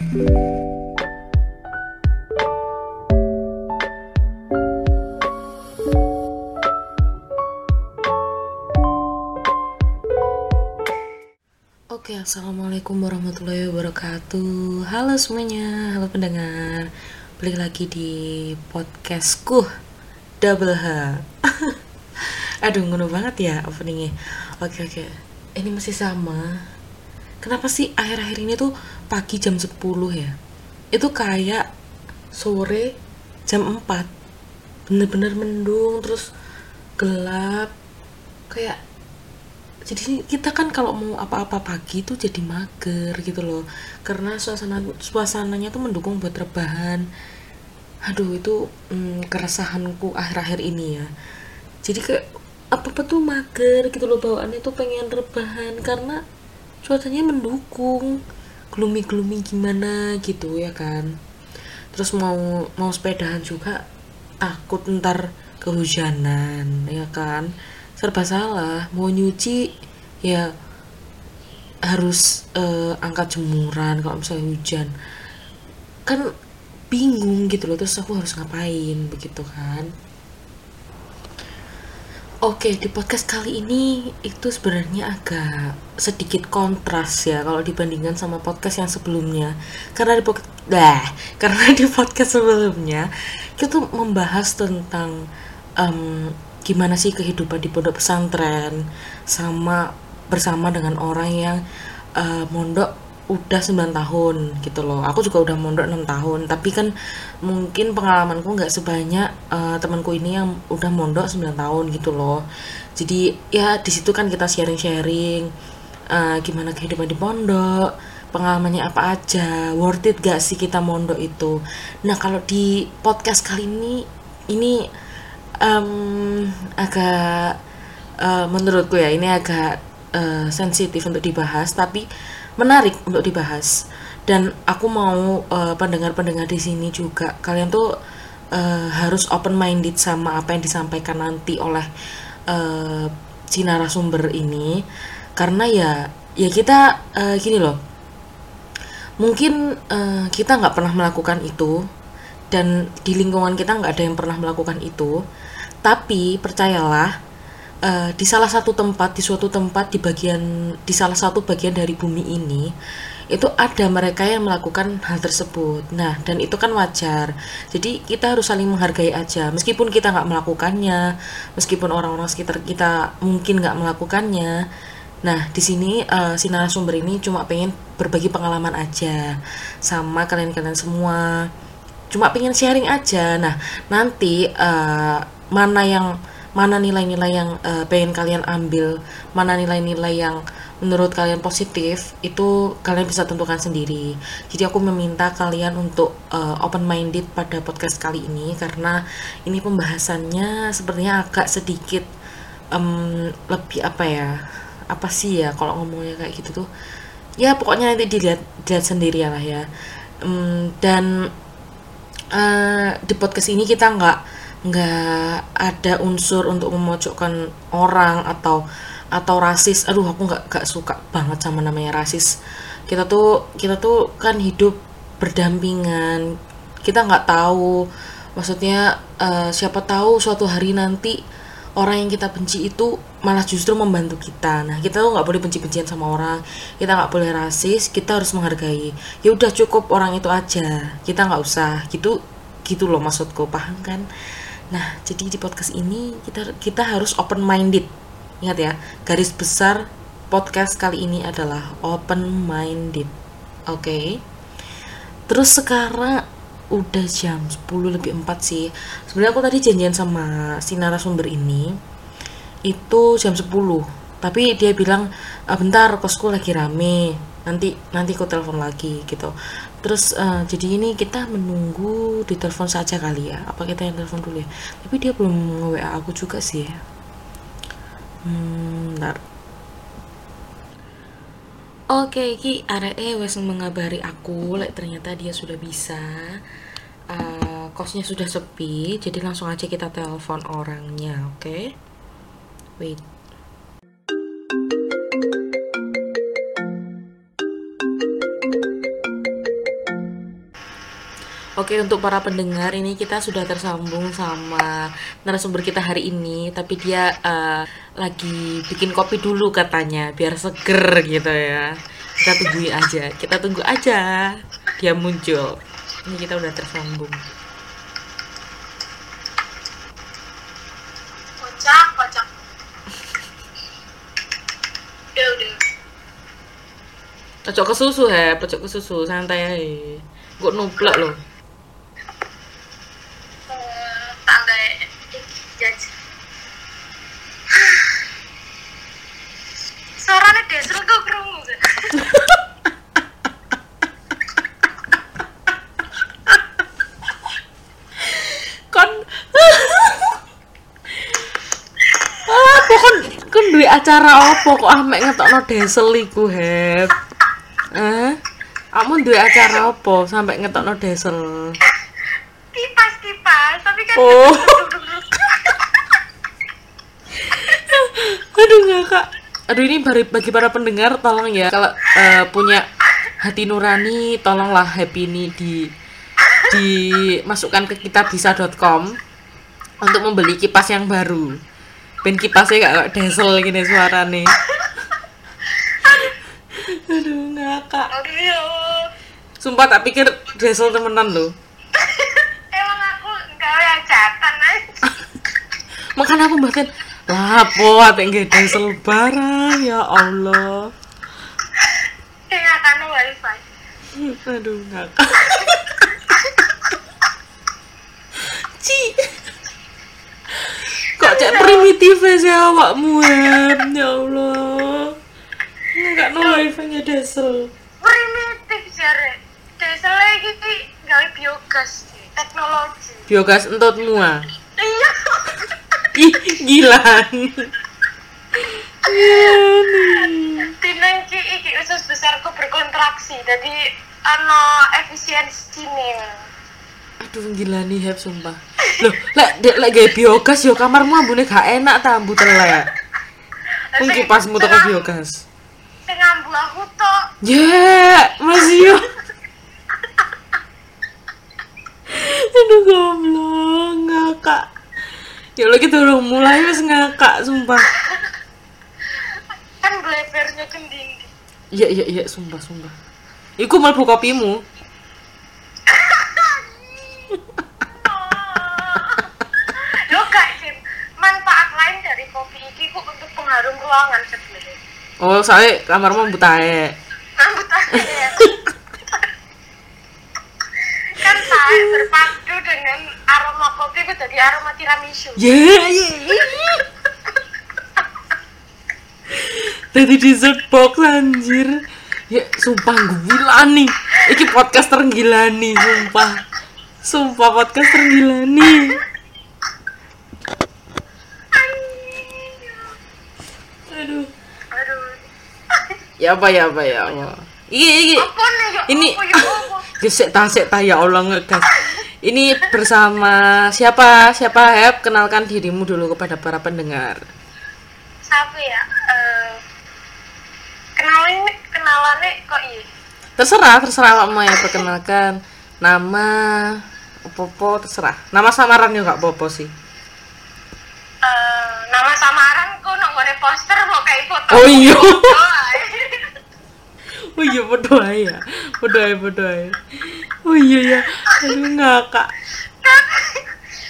Oke, assalamualaikum warahmatullahi wabarakatuh. Halo semuanya, halo pendengar. Balik lagi di podcastku Double H. Aduh, ngono banget ya openingnya. Oke oke, ini masih sama. Kenapa sih akhir-akhir ini tuh pagi jam 10 ya? Itu kayak sore jam 4 Bener-bener mendung, terus gelap. Kayak jadi kita kan kalau mau apa-apa pagi tuh jadi mager gitu loh karena suasana suasananya tuh mendukung buat rebahan aduh itu hmm, keresahanku akhir-akhir ini ya jadi kayak apa-apa tuh mager gitu loh bawaannya tuh pengen rebahan karena cuacanya mendukung gloomy-gloomy gimana gitu ya kan. Terus mau mau sepedahan juga takut ntar kehujanan ya kan. Serba salah mau nyuci ya harus uh, angkat jemuran kalau misalnya hujan. Kan bingung gitu loh terus aku harus ngapain begitu kan Oke, di podcast kali ini itu sebenarnya agak sedikit kontras ya kalau dibandingkan sama podcast yang sebelumnya. Karena di podcast karena di podcast sebelumnya kita membahas tentang um, gimana sih kehidupan di pondok pesantren sama bersama dengan orang yang uh, mondok udah 9 tahun gitu loh. Aku juga udah mondok 6 tahun tapi kan mungkin pengalamanku nggak sebanyak uh, temanku ini yang udah mondok 9 tahun gitu loh. Jadi ya di situ kan kita sharing-sharing uh, gimana kehidupan di pondok pengalamannya apa aja worth it gak sih kita mondok itu? Nah kalau di podcast kali ini ini um, agak uh, menurutku ya ini agak uh, sensitif untuk dibahas tapi menarik untuk dibahas. Dan aku mau uh, pendengar-pendengar di sini juga kalian tuh uh, harus open minded sama apa yang disampaikan nanti oleh uh, si narasumber ini. Karena ya ya kita uh, gini loh. Mungkin uh, kita nggak pernah melakukan itu dan di lingkungan kita nggak ada yang pernah melakukan itu. Tapi percayalah uh, di salah satu tempat di suatu tempat di bagian di salah satu bagian dari bumi ini itu ada mereka yang melakukan hal tersebut. Nah, dan itu kan wajar. Jadi kita harus saling menghargai aja, meskipun kita nggak melakukannya, meskipun orang-orang sekitar kita mungkin nggak melakukannya. Nah, di sini uh, si narasumber ini cuma pengen berbagi pengalaman aja sama kalian-kalian semua. Cuma pengen sharing aja. Nah, nanti uh, mana yang mana nilai-nilai yang uh, pengen kalian ambil, mana nilai-nilai yang menurut kalian positif, itu kalian bisa tentukan sendiri. Jadi aku meminta kalian untuk uh, eh, open minded pada podcast kali ini karena ini pembahasannya sepertinya agak sedikit um, lebih apa ya? Apa sih ya kalau ngomongnya kayak gitu tuh? Ya pokoknya nanti dilihat dilihat sendiri lah ya. Um, dan uh, di podcast ini kita nggak nggak ada unsur untuk memojokkan orang atau atau rasis. Aduh aku nggak nggak suka banget sama namanya rasis. Kita tuh kita tuh kan hidup berdampingan. Kita nggak tahu maksudnya uh, siapa tahu suatu hari nanti orang yang kita benci itu malah justru membantu kita. Nah kita tuh nggak boleh benci-bencian sama orang. Kita nggak boleh rasis kita harus menghargai. Ya udah cukup orang itu aja. Kita nggak usah. Gitu gitu loh maksudku. Paham kan Nah, jadi di podcast ini kita kita harus open minded. Ingat ya, garis besar podcast kali ini adalah open minded. Oke. Okay? Terus sekarang udah jam 10 lebih 4 sih. Sebenarnya aku tadi janjian sama si narasumber ini itu jam 10. Tapi dia bilang, ah, "Bentar, kosku lagi rame." Nanti nanti aku telepon lagi gitu terus uh, jadi ini kita menunggu di telepon saja kali ya apa kita yang telepon dulu ya tapi dia belum nge WA aku juga sih ya hmm, bentar Oke, ki RE wes mengabari aku, like, ternyata dia sudah bisa. Uh, kosnya sudah sepi, jadi langsung aja kita telepon orangnya, oke? Okay? Wait. Oke, untuk para pendengar ini kita sudah tersambung sama narasumber kita hari ini, tapi dia uh, lagi bikin kopi dulu katanya, biar seger gitu ya. Kita tungguin aja, kita tunggu aja dia muncul. Ini kita udah tersambung. Kocak, kocak. Udah, udah. Pojok ke susu he, pojok ke susu santai aja. Gue nuplek loh. Suaranya desel kok kerungu kan? Kon Ah, apa kon kon duwe acara apa kok ah mek ngetokno desel iku, Heb? Eh? Kamu duwe acara apa sampai ngetokno desel? Kipas, kipas. Tapi kan Oh. Aduh ngakak. Aduh ini bagi, para pendengar tolong ya kalau eh, punya hati nurani tolonglah happy ini di dimasukkan ke kitabisa.com untuk membeli kipas yang baru. Ben kipasnya gak kayak diesel gini. Aduh ngakak. Aduh Allah. Sumpah tak pikir diesel temenan loh. Emang aku nggak hajatan aja. Makanya aku bahkan lapo ate nggih diesel barang ya Allah. Kayak akan wifi. Aduh ngakak. Ci. Kok cek primitif sih awakmu Em? ya Allah. Enggak no wifi nya diesel. Primitif jare. Desa lagi gawe biogas teknologi. Biogas entutmu ah. Iya. Ih, gila. Tinang ki iki usus besarku berkontraksi. Jadi ano efisiensi nih. Aduh gila nih Heb sumpah. Loh, lek dek lek gawe biogas yo kamarmu ambune gak enak ta ambu telek. Wong kipasmu toko biogas. Sing ngambu aku tok. Ya, masih yo. Aduh goblok, ngakak. Ya lagi turun mulai wis ngakak sumpah. Kan blebernya kending. Iya iya iya sumpah sumpah. Iku mlebu kopimu. Lo gak Jim, manfaat lain dari kopi ini kok untuk pengharum ruangan sebenarnya. Oh, soalnya kamarmu. Rambut ya. kan saya berpadu dengan aroma kopi itu jadi aroma tiramisu. Ya, ya, ya. Tadi dessert box anjir. Ya, sumpah gila nih. Iki podcast tergila nih, sumpah. Sumpah podcast tergila nih. Aduh. Aduh. Ya apa ya apa ya apa. Ya? Ini Apa ya apa? Gesek ta sek ta ya Allah ngegas. Ini bersama siapa? Siapa Heb? Kenalkan dirimu dulu kepada para pendengar. Siapa ya? Eh, kenalin kenalannya kok iya? Terserah, terserah kamu ya perkenalkan nama apa-apa terserah. Nama samaran juga gak apa-apa sih. Eh, nama samaran kok ngone poster mau kayak foto. Oh iya. Oh iya berdoa ya. Berdoa ya, berdoa ya. Oh iya ya. Aduh ngakak.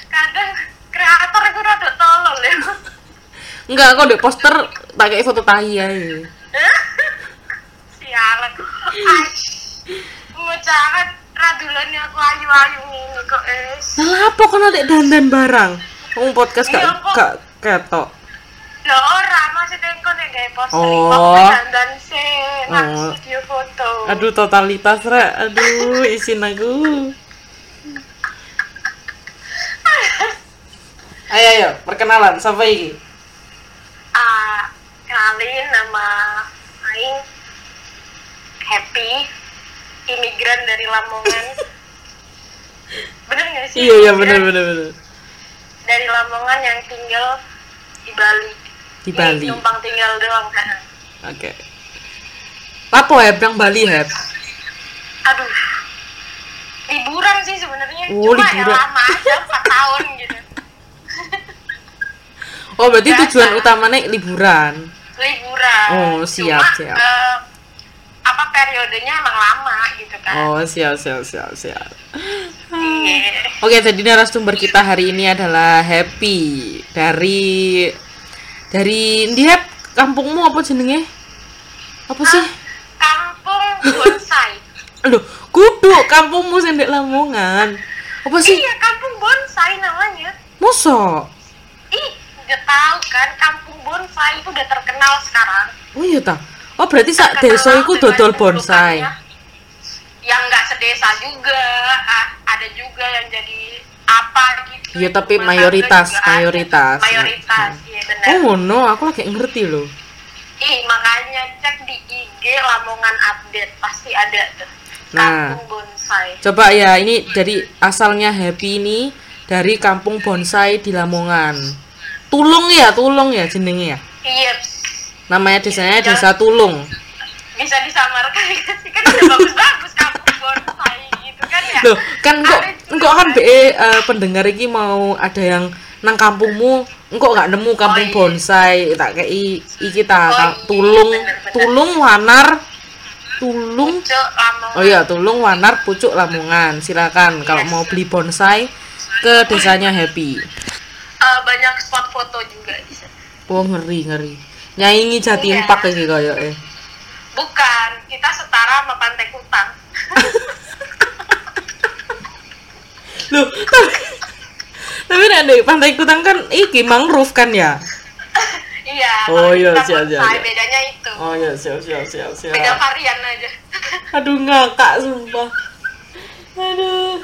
Kadang kreator itu rada tolol ya. Enggak, kok di poster kayak foto tahi aja. Sialan. Ngucapan radulannya aku ayu-ayu kok es. Nah, apa kok nanti dandan barang? Kamu podcast gak, Iya, kok. gak ketok. Lah ora maksudnya kok nek gawe poster Oh. dandan sih nak Oh. studio foto. Aduh totalitas rek. Aduh isin aku. Ayo ayo perkenalan siapa ini? Ah, kenalin nama Aing Happy imigran dari Lamongan. bener gak sih? Iya iya bener bener bener. Dari Lamongan yang tinggal di Bali. Di Bali. Numpang tinggal doang kan. Oke. Lapo heb yang Bali heb? Aduh. Liburan sih sebenarnya Oh, cuma ya liburan. lama aja 4 tahun gitu Oh, berarti Biasa. tujuan utamanya liburan. liburan Oh, siap, cuma, siap. eh, apa periodenya emang lama gitu kan Oh, siap siap siap siap. Iya. Oke, jadi narasumber kita hari ini adalah Happy dari dari dia kampungmu apa jenenge? Apa sih? kampung bonsai Aduh, kudu kampungmu sendek Lamongan. Apa sih? iya kampung bonsai namanya Mosok? ih udah tahu kan kampung bonsai itu udah terkenal sekarang Oh iya ta. Oh berarti sak desa iku dengan dodol bonsai. yang nggak sedesa juga ah, ada juga yang jadi apa gitu Iya, tapi Rumah mayoritas, ada. mayoritas. mayoritas iya benar Oh no, aku lagi ngerti loh. ih makanya cek di IG Lamongan update pasti ada tuh Nah. kampung bonsai Coba ya, ini dari asalnya Happy ini dari kampung bonsai di Lamongan. Tulung ya, Tulung ya jenenge ya. iya Namanya desanya Ya. Desa Tulung. Bisa disamarkan sih kan udah bagus-bagus kampung bonsai gitu kan ya Loh, kan kok kok kan kan. BE eh, pendengar iki mau ada yang nang kampungmu engkau nggak nemu kampung Oh, iya. bonsai tak kayak iki ta Oh, ka- iya, tulung bener-bener. tulung wanar tulung Cuk, Lamongan oh iya tulung wanar pucuk lamongan silakan kalau Yes. mau beli bonsai ke desanya happy Eh, banyak spot foto juga di sana oh ngeri ngeri nyaingi jatim Iya. pak iki kaya eh bukan kita setara sama pantai kutang loh tapi tapi di pantai kutang kan iki mangrove kan ya iya Oh, iya, siap, siap, siap. bedanya itu oh iya siap siap siap siap beda varian aja Aduh ngakak sumpah. Aduh.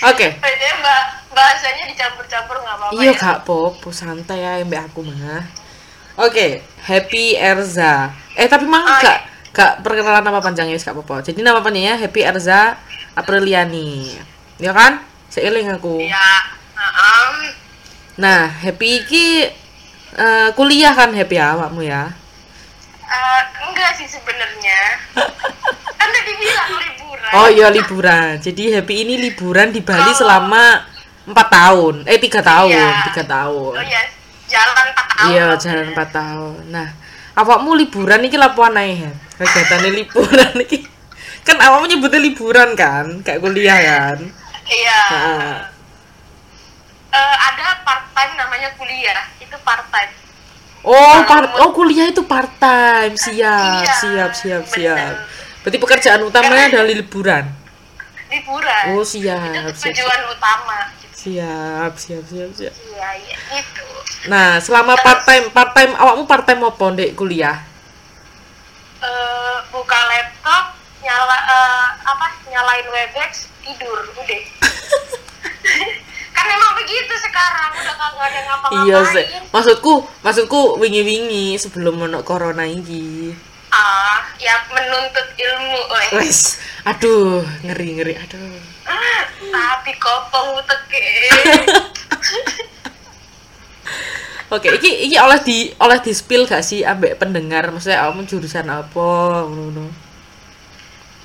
Oke. bedanya mbak bahasanya dicampur-campur nggak apa-apa Iya ya kak Pop, santai ya mbak aku mah. Oke, Happy Erza. Eh tapi mang Oh, gak gak perkenalan nama panjangnya wis gak apa-apa. Jadi nama panjangnya Happy Erza Apriliani. Ya kan? Seiling aku. ya um, Nah, Happy iki eh, kuliah kan Happy ya awakmu ya? eh, enggak sih sebenarnya kan tadi bilang liburan Oh iya liburan. Jadi Happy ini liburan di Bali selama empat tahun. Eh tiga tahun, Iya. tiga tahun. oh iya jalan 4 tahun Iya, jalan 4 tahun. Nah, awakmu liburan iki lapo anae ya? Kegiatane liburan iki. Kan awakmu nyebutnya liburan kan, kayak kuliah kan. iya Heeh. Eh, ada part time namanya kuliah itu part time Oh, part oh kuliah itu part time. Siap, Iya, siap, siap, siap. bener. Berarti pekerjaan utamanya adalah liburan. liburan Oh, itu siap, siap. tujuan utama Siap, siap, siap, siap. iya iya gitu Nah, selama part time, part time awakmu part time apa ndek kuliah? Eh, buka laptop nyala eh, apa nyalain webex tidur udah kan memang begitu sekarang udah kagak ada ngapa-ngapain Iya sih. Maksudku, maksudku wingi-wingi sebelum ono corona iki. Ah ya menuntut ilmu. Wes, aduh, ngeri ngeri, aduh. tapi kopong teke Oke, iki iki oleh di oleh di spill gak sih ambek pendengar? Maksudnya kamu jurusan apa? Ngono.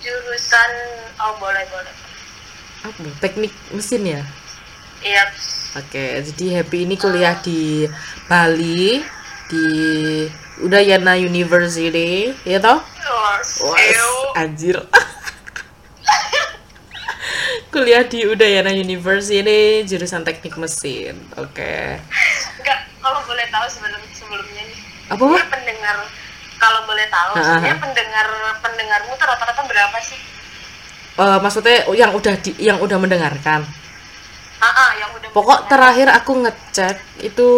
jurusan oh boleh boleh Apa? Teknik mesin ya? iya Oke, jadi Happy ini kuliah di Bali di Udayana University, ya toh? Ew. anjir. kuliah di Udayana University jurusan teknik mesin. Oke. enggak kalau boleh tahu sebelum sebelumnya nih Apa? Sebenarnya pendengar kalau boleh tahu Ah, ah, sebenarnya ah. pendengar pendengarmu tuh rata-rata berapa sih Eh, maksudnya yang udah di, yang udah mendengarkan. ah ah, yang udah Pokok mendengar. terakhir aku ngecek itu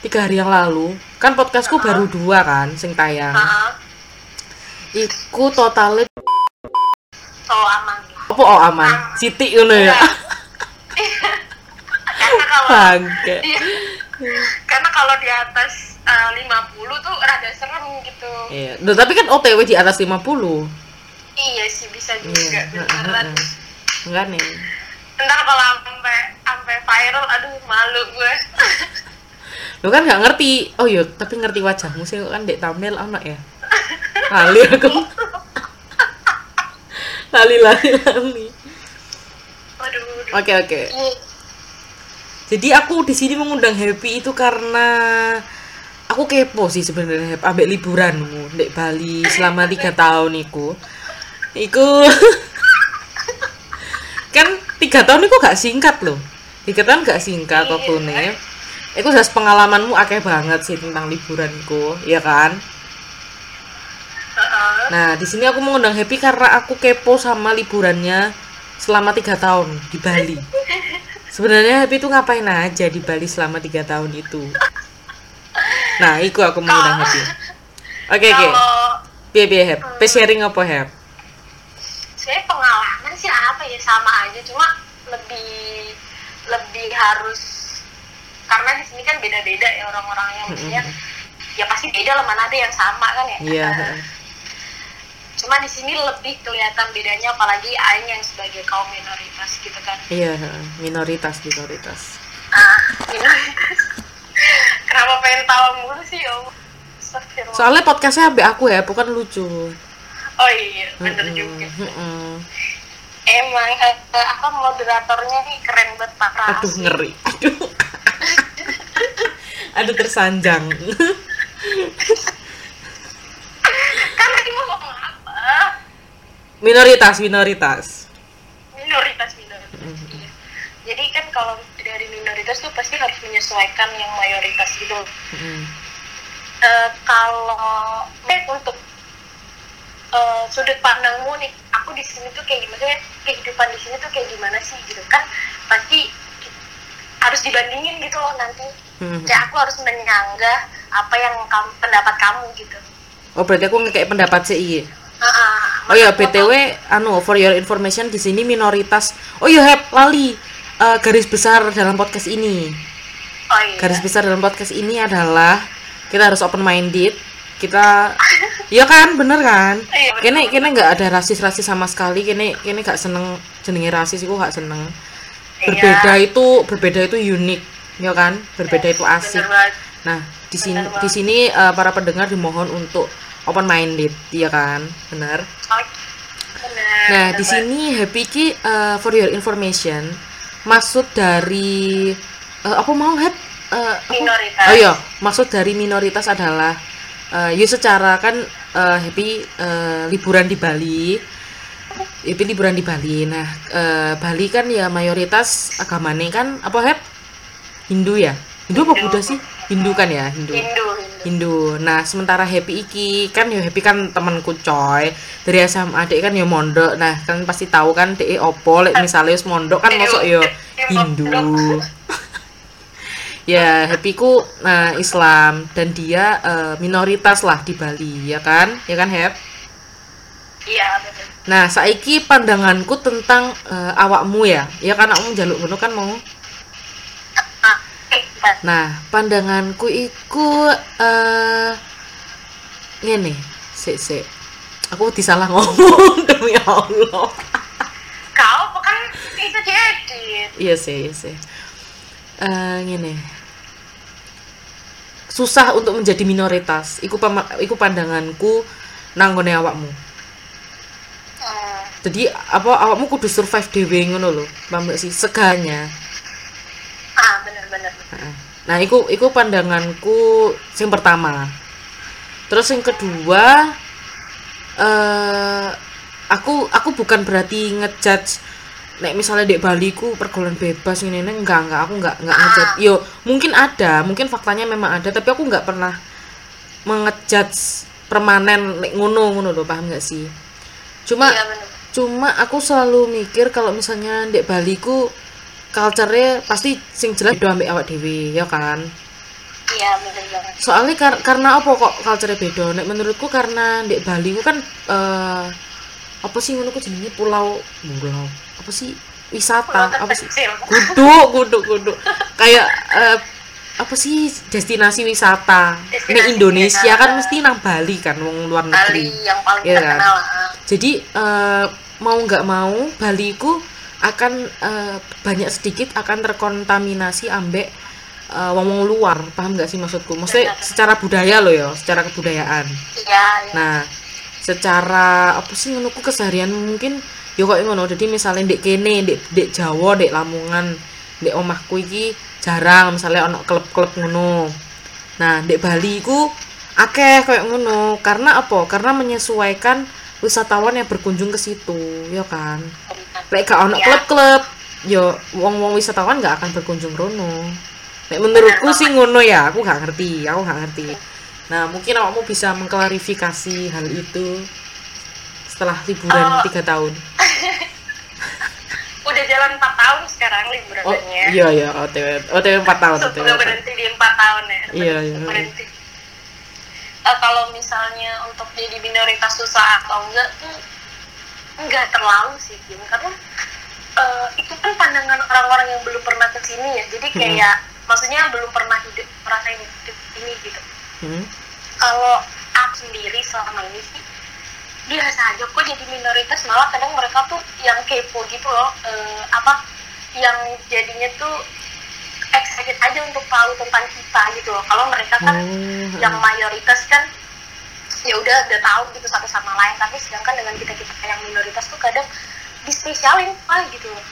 tiga hari yang lalu. Kan podcastku baru dua kan, sing tayang. Ah, ah. Iku totalnya oh aman apa oh aman? Siti ngono ya. karena kalau Bangke. Iya. karena kalau di atas eh, 50 tuh rada serem gitu Iya. Duh, tapi kan OTW di atas 50. iya sih bisa juga Iya, beneran Enggak nih. ntar kalau sampai sampai viral aduh malu gue Lu kan nggak ngerti. Oh iya, tapi ngerti wajahmu sih kan dek thumbnail anak ya. Lali aku. lali lali lali. Oke oke. Jadi aku di sini mengundang Happy itu karena aku kepo sih sebenarnya Happy ambek liburanmu di Bali selama tiga tahun iku. Iku kan tiga tahun itu gak singkat loh. Tiga tahun gak singkat Iya. waktu nih. Iku jelas pengalamanmu akeh banget sih tentang liburanku, ya kan? Nah, di sini aku mengundang Happy karena aku kepo sama liburannya selama tiga tahun di Bali. Sebenarnya Happy itu ngapain aja di Bali selama tiga tahun itu? Nah, itu aku mengundang Happy. Oke oke. Kalau Piye piye Hap? Pe sharing apa Hap? sebenarnya pengalaman sih apa ya sama aja cuma lebih lebih harus karena di sini kan beda-beda ya orang-orangnya maksudnya ya pasti beda lah mana ada yang sama kan ya Iya. cuma di sini lebih kelihatan bedanya apalagi Aing yang sebagai kaum minoritas gitu kan Iya, minoritas minoritas. ah minoritas kenapa pengen tawa mulu sih ya Allah? Astagfirullah. Soalnya podcastnya ambek aku ya, bukan lucu. oh iya bener Mm-mm, juga mm-mm. emang eh, eh, apa moderatornya nih keren banget Pak. Aduh ngeri. Aduh. Aduh tersanjang. kan tadi mau ngomong apa minoritas minoritas. minoritas minoritas jadi kan kalau dari minoritas tuh pasti harus menyesuaikan yang mayoritas gitu Mm. Eh, kalau eh, untuk eh, sudut pandangmu nih aku di sini tuh kayak gimana ya kehidupan di sini tuh kayak gimana sih gitu kan pasti harus dibandingin gitu loh nanti Mm. kayak aku harus menyanggah apa yang kamu, pendapat kamu gitu Oh berarti aku kayak pendapat iya. Ah, ah. Oh ya btw, anu for your information di sini minoritas. Oh iya Hep, lali Eh, garis besar dalam podcast ini. oh iya Garis besar dalam podcast ini adalah kita harus open minded. Kita, ya kan, bener kan? Iya, bener. Kene kene nggak ada rasis rasis sama sekali. Kene kene gak seneng jenenge rasis. Aku gak seneng. Berbeda Iya. itu berbeda itu unik, ya kan? Berbeda itu asik. Nah, di sini di sini eh, para pendengar dimohon untuk open minded, ya kan? Benar. Nah, di sini Happy Ki eh, for your information maksud dari eh, apa mau Hap? Eh, apa? Minoritas. Oh iya, maksud dari minoritas adalah eh ya secara kan eh, Happy eh, liburan di Bali. Happy liburan di Bali. Nah, eh, Bali kan ya mayoritas agamanya kan apa Hap? Hindu ya? Hindu apa Hindu. Buddha sih? Hindu kan ya, Hindu. Hindu, Hindu. Hindu. Nah, sementara Happy iki kan ya Happy kan temanku coy. Dari SMA adik kan ya mondok. Nah, kan pasti tahu kan DE opo lek misalnya wis mondok kan masuk ya Hindu. ya, Happy ku nah Islam dan dia eh, minoritas lah di Bali, ya kan? Ya kan, Hep? Iya, bener. Nah, saiki pandanganku tentang eh, awakmu ya. Ya kan awakmu jaluk ngono kan mau. Nah, pandanganku iku eh ngene, sik sik. Aku disalah ngomong demi Allah. Kau bukan bisa diedit. Iya sih, iya sih. Eh ngene. Susah untuk menjadi minoritas. Iku iku pandanganku nanggone awakmu. Jadi apa awakmu kudu survive dhewe ngono lho. Paham sih? Seganya. ah, bener-bener. Nah, iku iku pandanganku yang pertama. Terus yang kedua eh aku aku bukan berarti ngejudge nek misalnya di Bali ku pergaulan bebas ini ini enggak enggak aku enggak enggak ngejudge. Yo, mungkin ada, mungkin faktanya memang ada, tapi aku enggak pernah mengejudge permanen nek ngono ngono loh, paham nggak sih? Cuma Iya, bener. Cuma aku selalu mikir kalau misalnya di Bali ku culture-nya pasti sing jelas beda ambek awak dhewe ya kan? Iya, bener banget. soalnya kar- karena apa kok culture beda? Nek menurutku karena di Bali ku kan eh apa sih ngono ku jenenge? Pulau pulau. Apa sih? Wisata. Pulau apa sih? guduk guduk guduk. Kayak eh, apa sih? Destinasi wisata. Destinasi nek Indonesia wisata. kan mesti nang Bali kan wong luar Bali negeri. yang paling kan? terkenal. ah. jadi eh, mau nggak mau Bali ku akan eh, banyak sedikit akan terkontaminasi ambek eh, wong-wong luar. Paham nggak sih maksudku? Maksudnya Benar. secara budaya loh ya secara kebudayaan. Iya, iya. nah secara apa sih menurutku keseharian mungkin yo kok ngono. Jadi misalnya dek kene dek dek Jawa dek Lamongan dek omahku iki jarang. Misalnya ono klub-klub ngono. Nah dek Bali ku akeh kayak ngono. Karena apa? Karena menyesuaikan wisatawan yang berkunjung ke situ ya kan? Lek gak ono Ya. klub-klub yo wong-wong wisatawan gak akan berkunjung rono. Nek menurutku sih ngono ya aku gak ngerti aku gak ngerti. Nah mungkin awakmu bisa mengklarifikasi hal itu setelah liburan Oh. tiga tahun. Udah jalan 4 tahun sekarang oh liburannya iya iya otw otw empat tahun otw Udah berhenti di 4 tahun ya. Iya, iya. berhenti Eh, kalau misalnya untuk jadi minoritas susah atau enggak tuh enggak terlalu sih Kim. Karena eh, itu kan pandangan orang-orang yang belum pernah ke sini ya. Jadi kayak maksudnya belum pernah hidup merasain hidup ini gitu. Hmm. kalau aku sendiri selama ini sih biasa aja kok jadi minoritas. Malah kadang mereka tuh yang kepo gitu loh. Eh, apa yang jadinya tuh excited aja untuk tahu tentang kita gitu loh. Kalau mereka kan Oh, yang mayoritas kan ya udah udah tahu gitu satu sama lain. Tapi sedangkan dengan kita kita yang minoritas tuh kadang dispesialin ah gitu loh.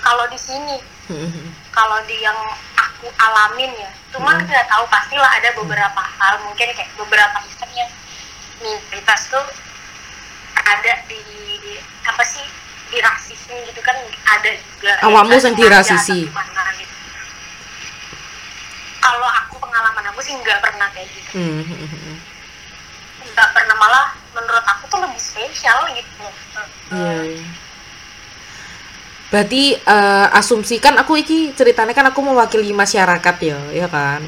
Kalau di sini Hmm. kalau di yang aku alamin ya cuman Hmm. nggak tahu pastilah ada beberapa hal. Mungkin kayak beberapa event yang minoritas tuh ada di apa sih di rasisme gitu kan ada juga. Atau gimana gitu. Kalau aku pengalaman aku sih nggak pernah kayak gitu Hmm, hmm, hmm. nggak pernah malah menurut aku tuh lebih spesial gitu Iya, iya. Berarti eh, asumsikan aku iki ceritanya kan aku mewakili masyarakat ya, ya kan?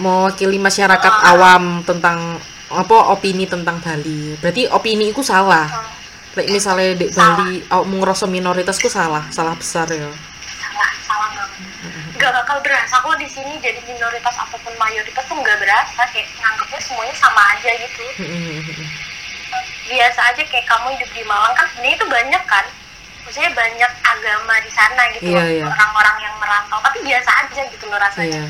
Mewakili masyarakat Ah. awam tentang apa opini tentang Bali. Berarti opini itu salah. Lek misalnya di. Bali ngerasa minoritasku salah, salah besar ya. salah salah nggak bakal berasa kok di sini jadi minoritas ataupun mayoritas tuh nggak berasa kayak nganggapnya semuanya sama aja gitu biasa aja kayak kamu hidup di Malang kan sebenarnya itu banyak kan maksudnya banyak agama di sana gitu Iya, iya. orang-orang yang merantau tapi biasa aja gitu loh rasanya Iya.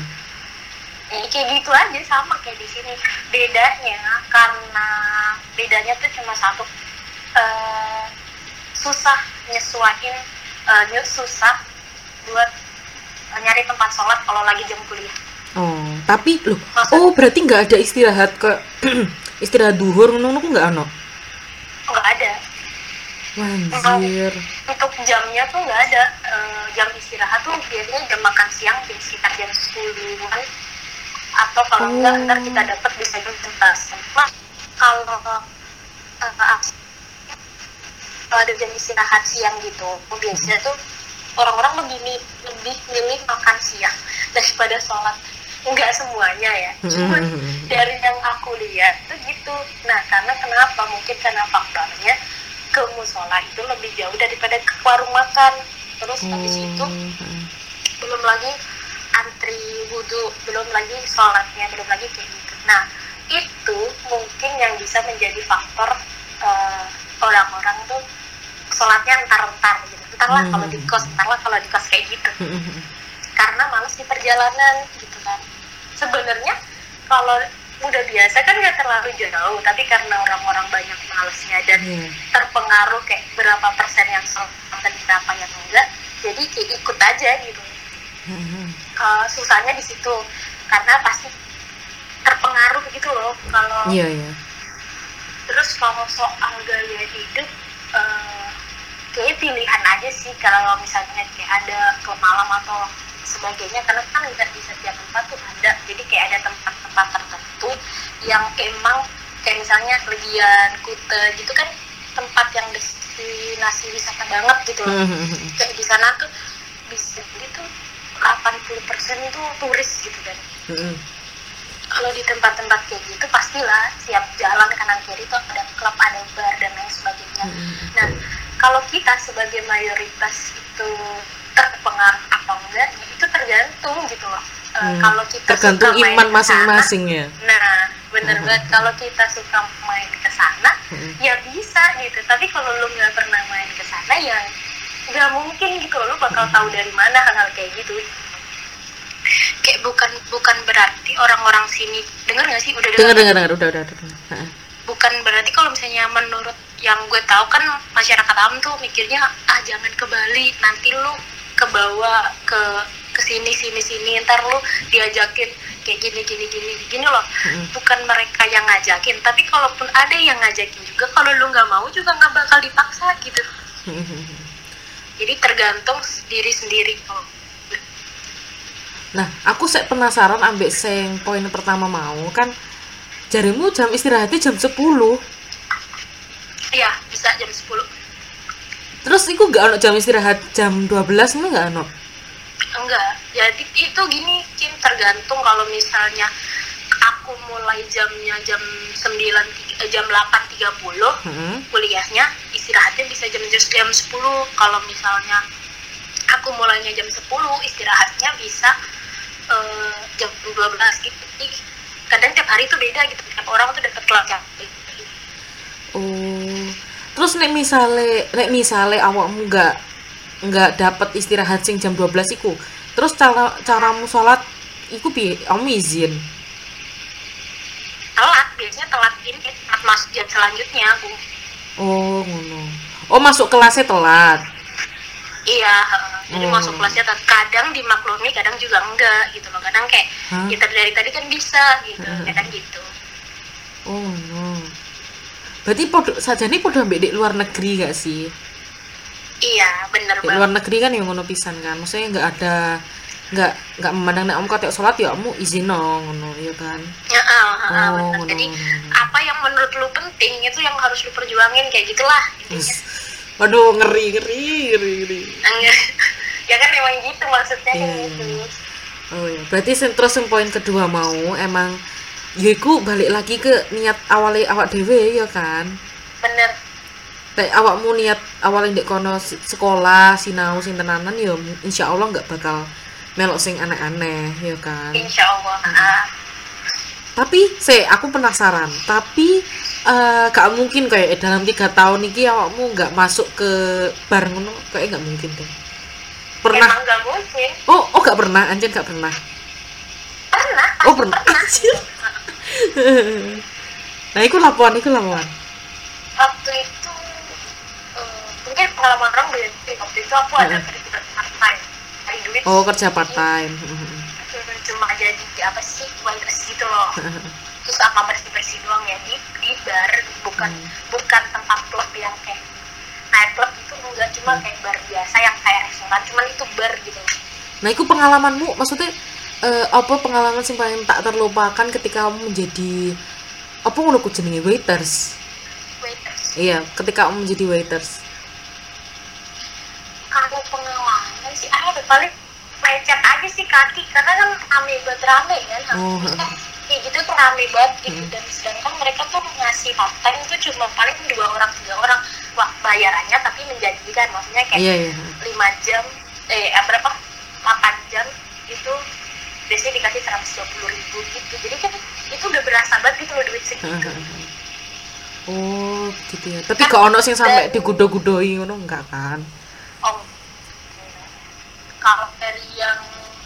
Ya, kayak gitu aja sama kayak di sini bedanya karena bedanya tuh cuma satu eh, susah nyesuaiin eh, ny- susah buat eh, nyari tempat sholat kalau lagi jam kuliah Oh, tapi loh, Maksud- oh berarti nggak ada istirahat ke istirahat duhur ngono nggak ono. nggak ada Wanjir. untuk jamnya tuh nggak ada Eh, jam istirahat tuh biasanya jam makan siang jam sekitar jam 10-an atau kalau enggak Oh. ntar kita dapat bisa jam 11 nah kalau eh, kalau ada jam istirahat siang gitu biasanya tuh orang-orang lebih mi- lebih milih makan siang daripada sholat. Enggak semuanya ya. Cuman Hmm. dari yang aku lihat tuh gitu. Nah karena kenapa? Mungkin karena faktornya ke musola itu lebih jauh daripada ke warung makan. Terus habis itu Hmm. belum lagi antri wudhu belum lagi sholatnya belum lagi kayak gitu. Nah itu mungkin yang bisa menjadi faktor eh, orang-orang tuh sholatnya entar-entar gitu entarlah kalau di kos entarlah kalau di kos kayak gitu Hmm. karena males di perjalanan gitu kan sebenarnya kalau udah biasa kan nggak terlalu jauh tapi karena orang-orang banyak malesnya dan Iya. terpengaruh kayak berapa persen yang dan berapa yang enggak jadi kayak ikut aja gitu Hmm. Eh, susahnya di situ karena pasti terpengaruh gitu loh kalau Iya, iya. terus kalau soal gaya hidup eh kayaknya pilihan aja sih kalau misalnya kayak ada ke malam atau sebagainya karena kan di setiap tempat tuh ada jadi kayak ada tempat-tempat tertentu yang emang kayak misalnya Legian, Kute gitu kan tempat yang destinasi wisata banget gitu loh Hmm. kayak di sana tuh bisa tuh 80% tuh turis gitu kan Hmm. kalau di tempat-tempat kayak gitu pastilah siap jalan kanan kiri tuh ada klub ada bar dan lain sebagainya Hmm. nah kalau kita sebagai mayoritas itu terpengaruh atau enggak ya itu tergantung gitu loh Eh, Hmm. kalau kita Tergantung suka iman masing-masing ya. nah bener Hmm. banget kalau kita suka main ke sana Hmm. ya bisa gitu tapi kalau lu nggak pernah main ke sana ya nggak mungkin gitu lu bakal tahu dari mana hal-hal kayak gitu kayak bukan bukan berarti orang-orang sini dengar nggak sih udah Dengar dengar dengar udah udah udah. Heeh. bukan berarti kalau misalnya menurut yang gue tahu kan masyarakat awam tuh mikirnya ah jangan ke Bali nanti lu ke bawah ke ke sini sini sini ntar lu diajakin kayak gini gini gini gini loh Mm-mm. bukan mereka yang ngajakin tapi kalaupun ada yang ngajakin juga kalau lu nggak mau juga nggak bakal dipaksa gitu jadi tergantung diri sendiri kalau Nah, aku sek penasaran ambek sing poin pertama mau kan jarimu jam istirahatnya jam 10. Iya, bisa jam 10. Terus iku gak ono jam istirahat jam 12 ngono gak ono? Enggak. Jadi itu gini, Kim, tergantung kalau misalnya aku mulai jamnya jam 9 eh, jam 8.30 Heeh. kuliahnya istirahatnya bisa jam jam 10 kalau misalnya aku mulainya jam 10 istirahatnya bisa eh, jam 12 gitu Jadi, kadang tiap hari itu beda gitu tiap orang tuh dapat kelas yang beda. Oh. Terus nek misale nek misale awakmu nggak nggak dapat istirahat sing jam 12 iku. Terus cara caramu sholat iku piye? Kamu izin. telat biasanya telat ini telat masuk jam selanjutnya aku Oh, ngono. Oh, masuk kelasnya telat. iya jadi Oh. masuk kelasnya telat. kadang dimaklumi kadang juga enggak gitu loh kadang kayak Hah? kita dari tadi kan bisa gitu kadang gitu Oh, no. Berarti podo sajane podo ambek di luar negeri gak sih? iya bener Di banget luar negeri kan yang ngono pisan kan. Maksudnya nggak ada nggak nggak memandang nek kate sholat ya kamu izin no ngono ya kan. Ya, ah, Oh, bener. Jadi ngono. apa yang menurut lu penting itu yang harus lu perjuangin kayak gitulah intinya. Waduh, ngeri, ngeri, ngeri, ngeri. Ya kan emang gitu maksudnya kayak Iya. gitu. Oh ya, berarti terus yang poin kedua mau emang yaiku balik lagi ke niat awalnya awak dewe ya kan. Bener. Kayak awakmu niat awalnya ndek kono sekolah sinau sing tenanan ya insya Allah nggak bakal melok sing aneh-aneh ya kan. Insya Allah. ah. Tapi se aku penasaran. Tapi eh gak mungkin kayak dalam tiga tahun ini awakmu nggak masuk ke bar ngono kayak nggak mungkin deh. Pernah? Emang gak mungkin. Oh, oh gak pernah, anjir gak pernah. Pernah. Oh pernah. Anjir. Nah, itu laporan, itu laporan. Waktu itu eh, mungkin pengalaman orang beda. Waktu itu aku ada kerja part time. Cari duit. Oh kerja part time. Cuma jadi apa sih waitress gitu loh. terus sama bersih bersih doang ya di di bar bukan Hmm. bukan tempat klub yang kayak night club itu enggak cuma kayak bar biasa yang kayak restoran cuman itu bar gitu Nah, itu pengalamanmu, maksudnya eh, apa pengalaman sing paling tak terlupakan ketika kamu menjadi apa ngono ku jenenge waiters? waiters Iya, ketika kamu menjadi waiters. kalau pengalaman sih ada paling lecet aja sih kaki karena kan rame banget rame kan Oh, kayak gitu tuh rame banget gitu Hmm. dan sedangkan mereka tuh ngasih part time tuh cuma paling dua orang tiga orang wah bayarannya tapi menjanjikan maksudnya kayak Iya, iya. 5 jam eh eh, berapa 8 jam itu biasanya dikasih 120 ribu gitu jadi kan itu udah berasa banget gitu loh duit segitu Oh, gitu ya. Tapi gak ono sing sampai digudo-gudoi ngono enggak kan? oh kalau dari yang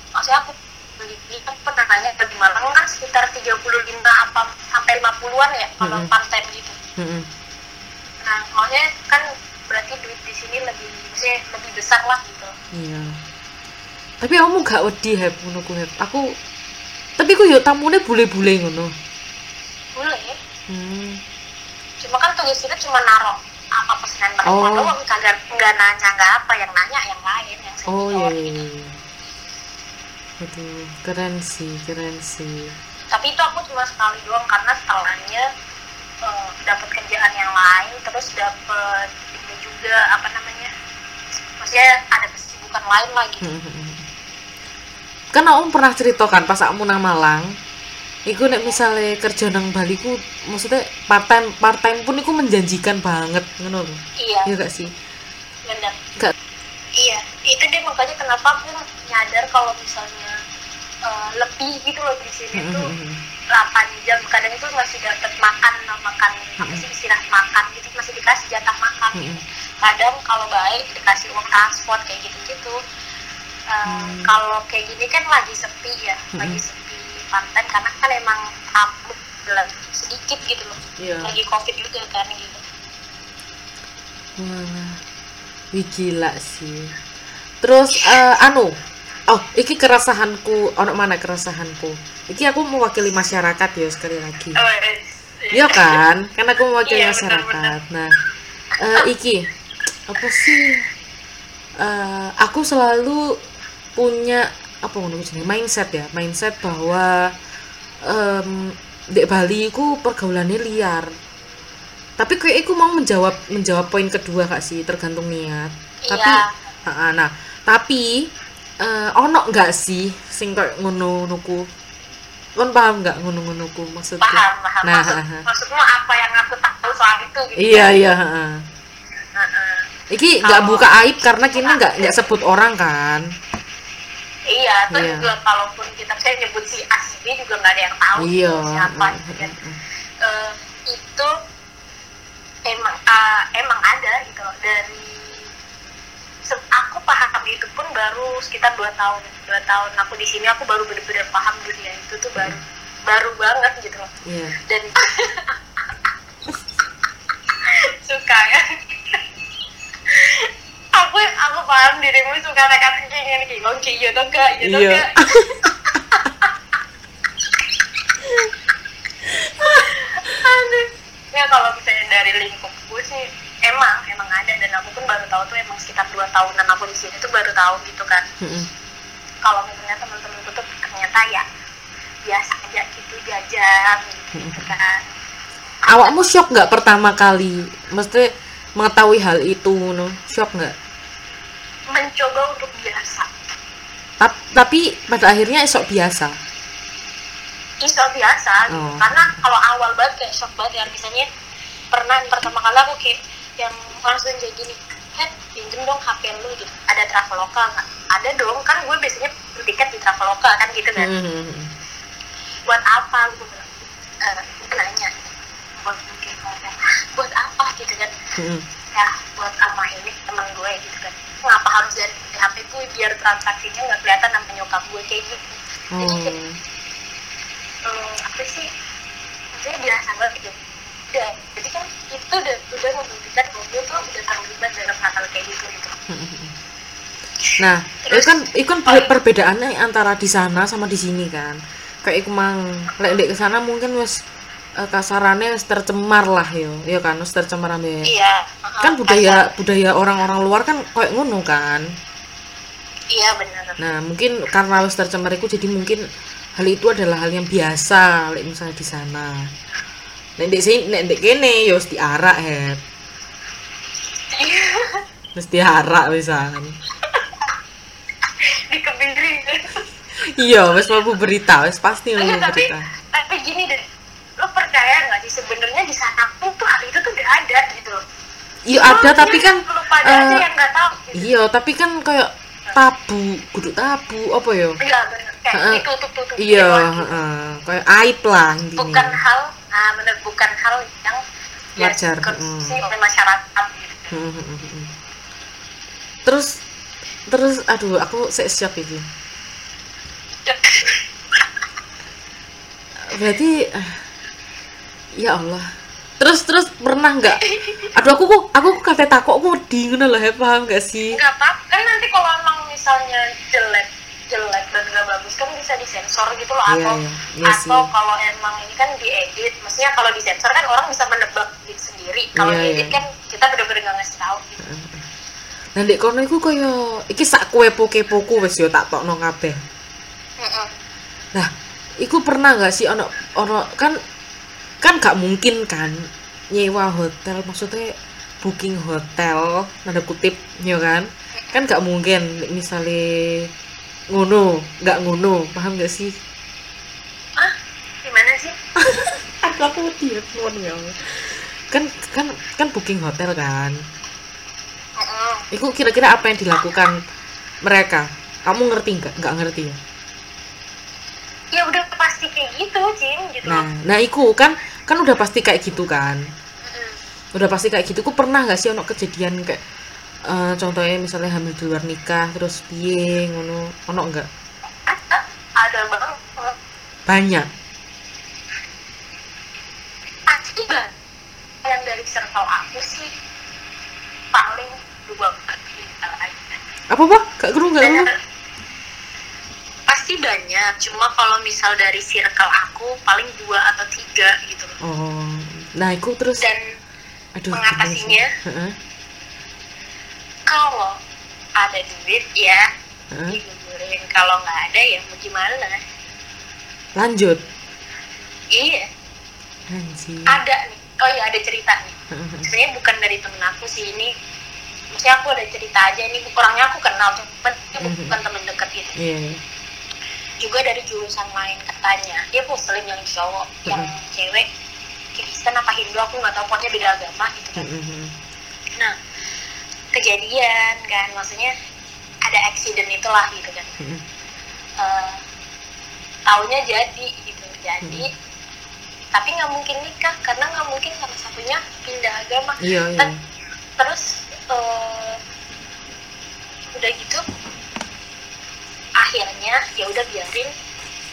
maksudnya aku beli beli kan pernah nanya di Malang kan sekitar 35 apa sampai 50-an ya kalau Mm-mm. part time gitu Heeh. nah maksudnya kan berarti duit di sini lebih maksudnya lebih besar lah gitu Iya. Tapi kamu gak wedi heb ngono ku heb. Aku tapi ku yo tamune bule-bule ngono. boleh Hmm. cuma kan tugas kita cuma naro apa pesanan mereka Oh. doang kagak nggak nanya nggak apa yang nanya yang lain yang Oh senior iya. gitu iya. Aduh, keren sih, keren sih. tapi itu aku cuma sekali doang karena setelahnya eh, dapat kerjaan yang lain terus dapat ini juga apa namanya maksudnya ada kesibukan lain lagi kan aku pernah ceritakan pas aku nang Malang Iku nek misalnya kerja nang Bali ku maksudnya part time part time pun iku menjanjikan banget ngono lho. iya. Iya gak sih? benar Gak? Iya itu deh makanya kenapa aku nyadar kalau misalnya eh, lebih gitu loh di sini tuh 8 jam. Kadang itu masih dapat makan makan apa sih istirahat makan gitu masih dikasih jatah makan gitu. kadang kalau baik dikasih uang transport kayak gitu gitu kalau kayak gini kan lagi sepi ya lagi sepi pantai karena kan emang tamu lagi sedikit gitu loh Iya. lagi covid juga kan gitu Wah, wih gila sih. Terus eh, anu, oh, iki keresahanku, ono mana keresahanku? Iki aku mewakili masyarakat ya sekali lagi. Oh, eh, Iya kan? Kan aku mewakili Iya, masyarakat. Nah, eh, iki apa sih? Eh, aku selalu punya apa ngono jenenge mindset ya, mindset bahwa em di Bali ku pergaulannya liar. Tapi kayak aku mau menjawab menjawab poin kedua kak sih, tergantung niat. Tapi Iya. Ha-ha, nah, tapi eh, ono nggak sih sing kayak ngono nuku? Kon paham nggak ngono-ngono ku maksudnya? paham paham Nah, maksud, maksudmu apa yang aku tahu soal itu gitu Iya iya. heeh. Heeh. Iki nggak buka aib karena kita nggak nggak sebut orang kan. Iya terus Iya. juga kalaupun kita saya nyebut si A si B juga nggak ada yang tahu Iya. gitu, siapa heeh, gitu kan. Eh, itu emang ah, emang ada gitu se- aku paham itu pun baru sekitar dua tahun dua tahun aku di sini aku baru benar-benar paham dunia itu tuh baru baru banget gitu loh Iya. dan suka ya aku aku paham dirimu suka kata kayak gini kayak ngongki iya tuh gak iya tuh Iya. gak Aduh. ya kalau misalnya dari lingkupku sih emang emang ada dan aku pun baru tahu tuh emang sekitar dua tahunan aku di sini tuh baru tahu gitu kan Heeh. kalau misalnya teman-temanku tuh ternyata ya biasa aja gitu jajan gitu kan Awakmu shock nggak pertama kali? Mesti mengetahui hal itu, no? Shock nggak? Mencoba untuk biasa Tap- Tapi pada akhirnya esok biasa. iso biasa gitu. Oh. karena kalau awal banget kayak shock banget ya misalnya pernah yang pertama kali aku kayak yang langsung kayak gini Head, pinjem dong HP lu gitu ada Traveloka nggak ada dong kan gue biasanya tiket di Traveloka kan gitu kan Heeh. buat apa gue bilang eh gue nanya buat buat apa gitu kan Heeh. ya buat sama ini teman gue gitu kan ngapa harus dari HP gue biar transaksinya nggak kelihatan sama nyokap gue kayak gitu? Jadi kayak hmm, apa sih? Maksudnya biasa banget gitu. Udah jadi kan itu udah udah membuktikan bahwa gue tuh udah terlibat dalam hal-hal kayak gitu gitu. Nah, itu kan itu kan per- perbedaannya antara di sana sama di sini kan. Kayak iku mang lek ke sana mungkin wis eh, kasarannya tercemar lah yo, ya kan tercemar ambe. iya Kan budaya budaya orang-orang luar kan kayak ngono kan. iya benar Nah, mungkin karena wis tercemar itu jadi mungkin hal itu adalah hal yang biasa misalnya di sana. Nek ndek sini nek ndek kene yo wis diarak het. Wis diarak wisan. dikebiri Iya, wis mau berita, wis pasti mau tapi berita. tapi gini deh percaya nggak sih sebenarnya di sana pun tuh hal itu tuh udah ada gitu loh Iya ada tapi kan aja eh, yang nggak tahu gitu. iya tapi kan kayak tabu, kudu tabu apa ya? iya bener kayak Heeh. ditutup tutup Iya, heeh. kayak aib lah intinya. bukan hal nah bener bukan hal yang Wajar, ya, konsumsi mm. oleh masyarakat gitu. Heeh, heeh, heeh. Terus terus aduh aku saya shock ini. Berarti eh, ya Allah. Terus terus pernah nggak? Aduh aku kok aku kok kate takok aku ngono lho, he, paham gak sih? nggak apa kan nanti kalau emang misalnya jelek jelek dan nggak bagus kan bisa disensor gitu loh Iya, atau. Iya sih. atau kalau emang ini kan diedit maksudnya kalau disensor kan orang bisa menebak diri sendiri kalau Iya, diedit iya. kan kita bener-bener nggak ngasih tahu gitu. Nah, ndek kono iku kaya iki sak kepo-kepoku wis yo tak tokno kabeh. Mm-mm. Nah, iku pernah nggak sih ono ono kan kan gak mungkin kan nyewa hotel maksudnya booking hotel tanda kutip ya kan? Kan gak mungkin misale ngono nggak ngono paham gak sih? Ah gimana sih? Aku aku ngono ya kan kan kan booking hotel kan? Itu kira-kira apa yang dilakukan mereka? Kamu ngerti nggak? Nggak ngerti ya? Ya udah pasti kayak gitu Cim gitu. Nah nah iku kan kan udah pasti kayak gitu kan? Udah pasti kayak gitu. Ku pernah nggak sih ono kejadian kayak uh, contohnya misalnya hamil di luar nikah terus piye ngono? Ono enggak ada banyak. Yang dari circle aku sih paling dua apa apa gak keruh gak keruh Pasti banyak cuma kalau misal dari circle aku paling dua atau tiga gitu. Oh nah itu terus dan aduh mengatasinya? sih? Kalau ada duit ya digugurin kalau nggak ada ya mau gimana? Lanjut. Iya. Anjir. Ada nih. Oh iya ada cerita nih. Heeh. sebenarnya bukan dari temen aku sih ini maksudnya aku ada cerita aja. Ini orangnya aku kenal cuma dia Mhm. bukan temen deket gitu. Iya iya. Juga dari jurusan lain katanya dia muslim yang cowok yang Mhm. cewek Kristen apa Hindu aku nggak tahu pokoknya beda agama gitu kan heeh. nah kejadian kan maksudnya ada accident itulah gitu kan Heeh. Eh, taunya jadi gitu jadi tapi nggak mungkin nikah karena nggak mungkin salah satunya pindah agama iya iya Kan- terus eh, udah gitu akhirnya ya udah biarin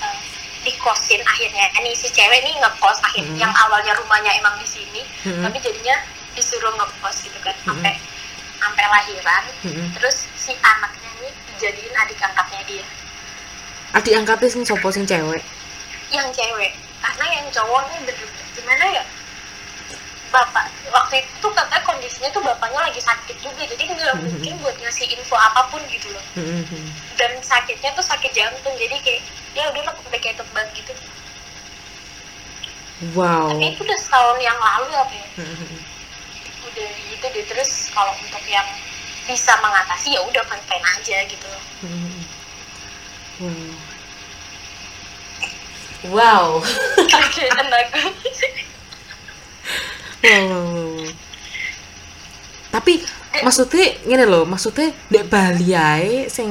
eh, dikosin akhirnya ini si cewek nih ngekos akhirnya Mhm. yang awalnya rumahnya emang di sini Mhm. tapi jadinya disuruh ngekos gitu kan sampai sampai lahiran Heeh. terus si anaknya nih dijadiin adik angkatnya dia adik angkatnya sing sopo sing cewek yang cewek karena yang cowok nih bener gimana ya bapak. Waktu itu katanya kondisinya tuh bapaknya lagi sakit juga jadi nggak Mhm. mungkin buat ngasih info apa pun gitu loh. Heeh. dan sakitnya tuh sakit jantung jadi kayak ya udah lah udah kayak tebak gitu. Wow. Tapi itu udah setahun yang lalu apa ya heeh. udah gitu deh terus kalau untuk yang bisa mengatasi ya udah fine fine aja gitu. Loh wow. Wow kayak aku wow. tapi maksudnya gini loh maksudnya dek Bali ae sing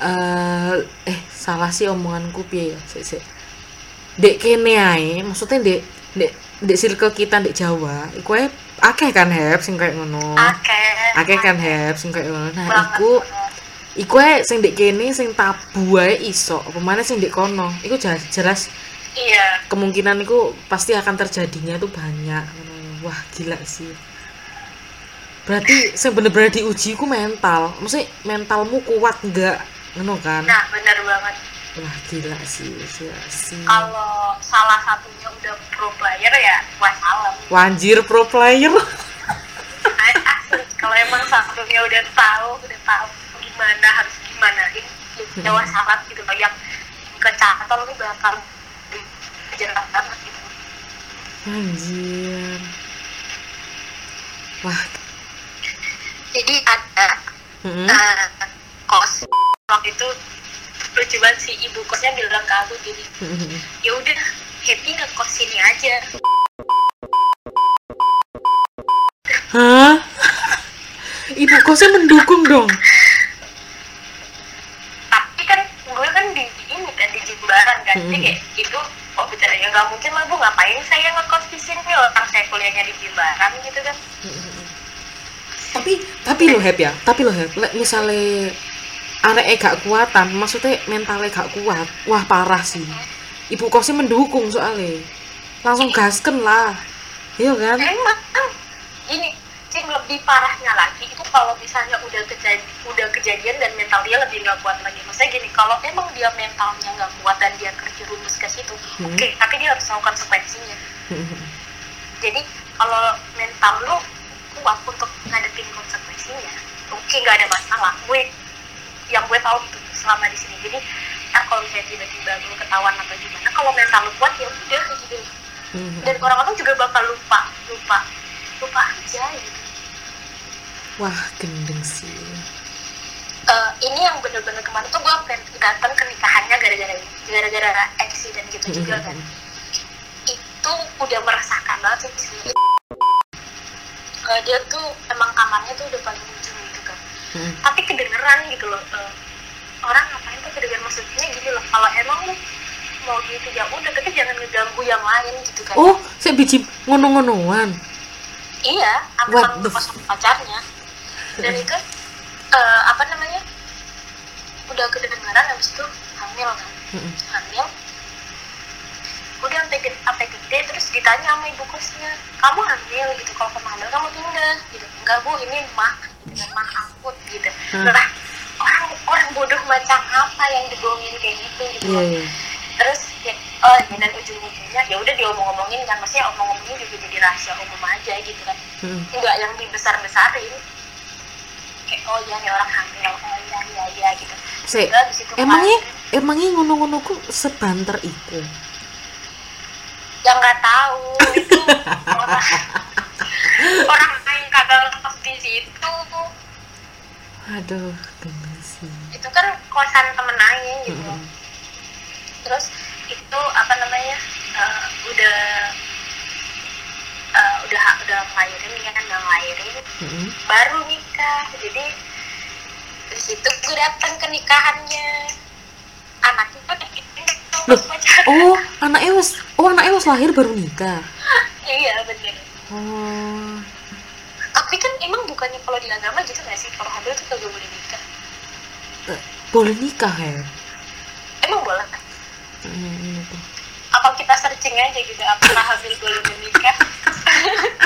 eh eh salah sih omonganku piye ya sik sik. Dek kene ae maksudnya dek dek dek circle kita dek Jawa iku ae akeh kan heb sing kayak ngono. Akeh. Akeh kan heb sing kayak ngono. Nah banget, iku iku ae sing dek kene sing tabu ae iso apa maneh sing dek kono. Iku jelas, jelas iya. Kemungkinan itu pasti akan terjadinya itu banyak. Wah gila sih. Berarti yang bener-bener diuji ku mental. Maksudnya mentalmu kuat enggak ngono kan? Nah bener banget. Wah gila sih. Gila sih. Kalau salah satunya udah pro player ya wassalam wanjir pro player. Kalau emang satunya udah tahu udah tahu gimana harus gimana ini ya wassalam gitu. Loh yang kecantol ini bakal dikejar banget gitu anjir. Wah. Jadi ada mm eh, kos waktu itu lucu banget sih. Ibu kosnya bilang ke aku gini ya udah happy ngekos sini aja. Hah? Ibu kosnya mendukung dong? Tapi kan gue kan di ini kan di Jimbaran kan. Jadi Mhm. kayak itu oh bicara ya nggak mungkin lah bu. Ngapain saya ngekos di sini orang saya kuliahnya di Jimbaran gitu kan. Tapi tapi lo heb ya? Tapi lo heb? Lek misalnya arek gak kuatan maksudnya mentalnya gak kuat wah parah sih. Ibu kosnya mendukung soalnya. Langsung gasken lah. Iya kan? Emang. Ini sih lebih parahnya lagi itu kalau misalnya udah kejadian udah kejadian dan mental dia lebih nggak kuat lagi. Maksudnya gini kalau emang dia mentalnya nggak kuat dan dia terjerumus ke situ Hmm. oke tapi dia harus tahu konsekuensinya. Jadi kalau mental lu kuat untuk ngadepin konsekuensinya oke nggak ada masalah. Gue yang gue tahu gitu selama di sini. Jadi ntar kalau misalnya tiba-tiba lu ketahuan atau gimana kalau mental lu kuat ya udah gitu dan orang-orang juga bakal lupa lupa lupa aja gitu wah gendeng sih. Eh, ini yang bener-bener kemarin tuh gue pengen datang ke nikahannya gara-gara gara-gara accident gitu juga kan. Itu udah merasakan banget sih. Eh, dia tuh emang kamarnya tuh udah paling ujung gitu kan. Mm. tapi kedengeran gitu loh eh, orang ngapain tuh kedengeran? Maksudnya gini loh kalau emang lu mau gitu ya udah tapi jangan ngeganggu yang lain gitu kan. Oh saya biji ngono-ngonoan? Iya What the sama sama pacarnya dan itu eh, apa namanya udah kedengeran habis itu hamil kan. Hamil. Udah sampai gede, sampai gede terus ditanya sama ibu kosnya kamu hamil? Gitu kalau kamu hamil kamu pindah gitu enggak bu ini mah mah akut gitu. Hah. lah orang orang bodoh macam apa yang dibohongin kayak gitu gitu iya iya. Terus ya oh ya, dan ujung-ujungnya ya udah diomong-omongin kan maksudnya omong-omongin juga jadi rahasia umum aja gitu kan. Mm-mm. nggak yang dibesar-besarin kayak oh ya nih orang hamil oh iya iya iya gitu. Se, itu emangnya kemarin- emangnya ngono-ngono ku sebanter itu yang nggak tahu. Itu orang orang lain kagak lepas di situ. Aduh gemes sih? Itu kan kosan temen Aing gitu. Mm-mm. terus itu apa namanya udah udah ngelahirin ya kan udah ngelahirin. Mm-mm. baru nikah. Jadi di situ gue datang ke nikahannya. Anaknya Loh, oh anaknya was oh anaknya was lahir baru nikah? Iya bener. Oh. Tapi kan emang bukannya kalau di agama gitu nggak sih? Kalau hamil tuh kagak boleh nikah. Eh, boleh nikah ya? Emang boleh? Kan Hmm, apa kita searching aja gitu apakah hamil boleh menikah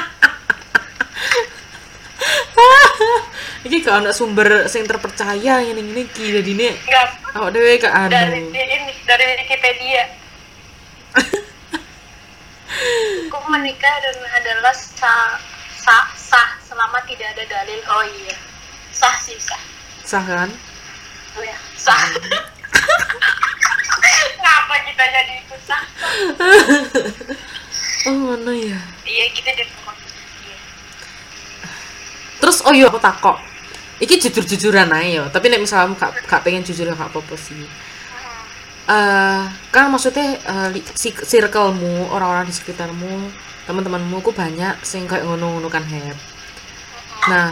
Iki gak ada sumber sing terpercaya ini ini ki jadi ini nggak awak dewe ke dari anu. ini dari Wikipedia Hukum menikah dan adalah sah, sah, sah selama tidak ada dalil. Oh iya, sah sih sah. Sah kan? Oh ya, sah. Ngapa kita jadi ikut sah? Oh mana ya? Iya pokoknya. Iya. Terus oh iya aku takok. Iki jujur-jujuran aja yo, tapi nek misalnya gak, gak pengen jujur gak apa-apa sih. Eh kan maksudnya li- si circlemu orang-orang di sekitarmu teman-temanmu ku banyak sing kayak ngono-ngono kan heb nah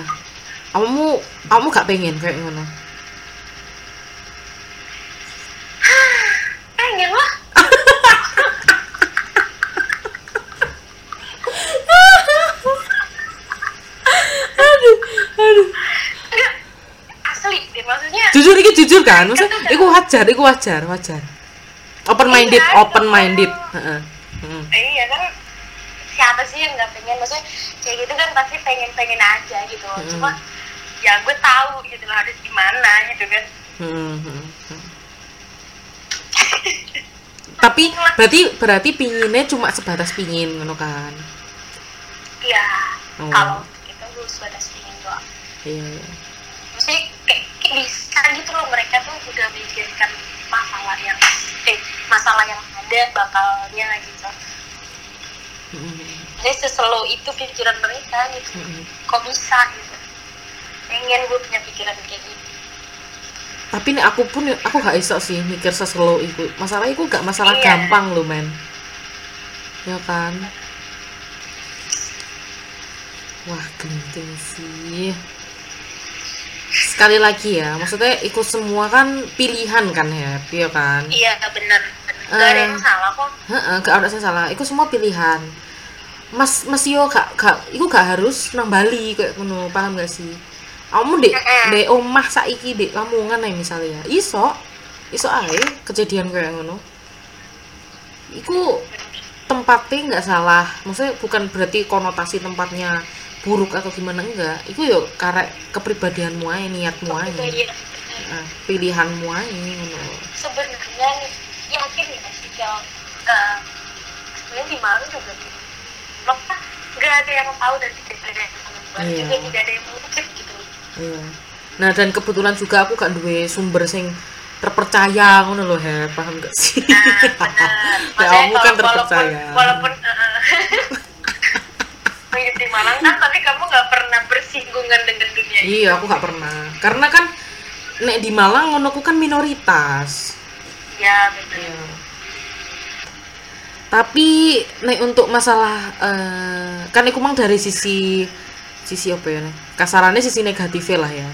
kamu kamu gak pengen kayak ngono Pengen lah. aduh aduh Enggak. Asli deh maksudnya. Jujur iki jujur kan maksudnya iku wajar iku wajar wajar open minded Iya, open minded itu. Heeh. Heeh. Eh, iya kan siapa sih yang nggak pengen maksudnya kayak gitu kan pasti pengen pengen aja gitu Mm-mm. cuma ya gue tahu gitu loh harus gimana gitu kan heeh. tapi berarti berarti pinginnya cuma sebatas pingin ngono kan Iya, Oh. kalau kita gue sudah pingin doang. iya iya Maksudnya kayak, kayak bisa gitu loh mereka tuh udah memikirkan masalah yang eh masalah yang ada bakalnya gitu. Heeh, Jadi seselo itu pikiran mereka gitu. heeh. Kok bisa gitu? Pengen gue punya pikiran kayak gitu. tapi nih aku pun aku gak iso sih mikir seselo iku masalah iku gak masalah Iya. gampang loh men ya kan wah genting sih sekali lagi ya maksudnya ikut semua kan pilihan kan ya ya kan? Iya bener. Gak ada yang Eh. salah kok. Heeh, gak ada salah. Iku semua pilihan. Mas mas yo gak gak iku gak harus nang Bali kayak ngono paham gak sih? Kamu dek dek omah saiki dek Lamongan ae misalnya iso iso ae kejadian kayak ngono. Iku tempatnya nggak salah. Maksudnya bukan berarti konotasi tempatnya buruk atau gimana enggak itu yo karek kepribadianmu aja niatmu aja Iya. Heeh, pilihanmu aja ngono Sebenarnya yakin ya sih kalau eh, sebenarnya di Malang juga gitu. Lo kan gak ada yang tahu dan tidak ada yang tahu. Iya. Juga tidak ada yang mengecek gitu. Iya. Nah dan kebetulan juga aku gak duwe sumber sing terpercaya ngono loh he, paham gak sih? Nah. Ya, kamu kan terpercaya. Walaupun, walaupun uh, hidup di Malang kan, tapi kamu nggak pernah bersinggungan dengan dunia ini. iya, aku gak pernah. Karena kan nek di Malang ngono aku kan minoritas. Ya benar. Iya. Tapi nek untuk masalah eh, kan iku mang dari sisi sisi apa ya? Nek? Kasarannya sisi negatifnya lah ya.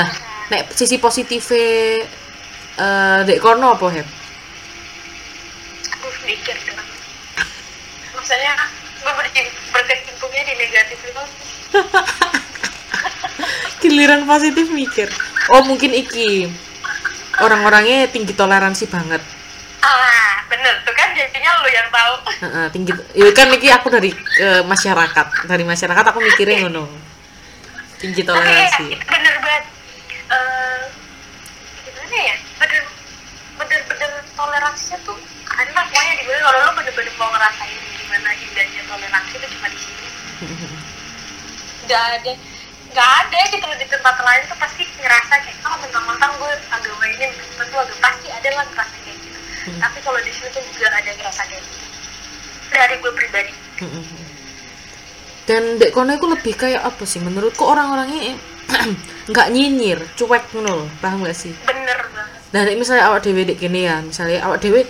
Nah, nek sisi positifnya eh dek kono apa heb? Aku mikir maksudnya berkecimpungnya di negatif itu. Giliran positif mikir. Oh mungkin iki. Orang-orangnya tinggi toleransi banget. Ah bener. Tuh kan jadinya lu yang tahu. Uh, uh, tinggi. Ya kan iki aku dari uh, masyarakat. Dari masyarakat aku mikirnya ngono. Tinggi toleransi. Tapi, bener banget. Uh, gimana ya? Bener bener bener toleransinya tuh ada pokoknya di kalau lu bener-bener mau ngerasain nggak ada. Nggak ada. Gitu loh di tempat lain tuh pasti ngerasa kayak oh mentang-mentang gue agama ini tentu agak pasti ada lah ngerasa kayak gitu. Hmm. tapi kalau di sini tuh juga ada ngerasa kayak gitu. Dari gue pribadi. Dan dek kono itu lebih kayak apa sih? Menurutku orang-orangnya nggak nyinyir cuek loh paham gak sih? Bener banget. Dan nek misalnya awak dewe dek gini ya. Misalnya awak dewe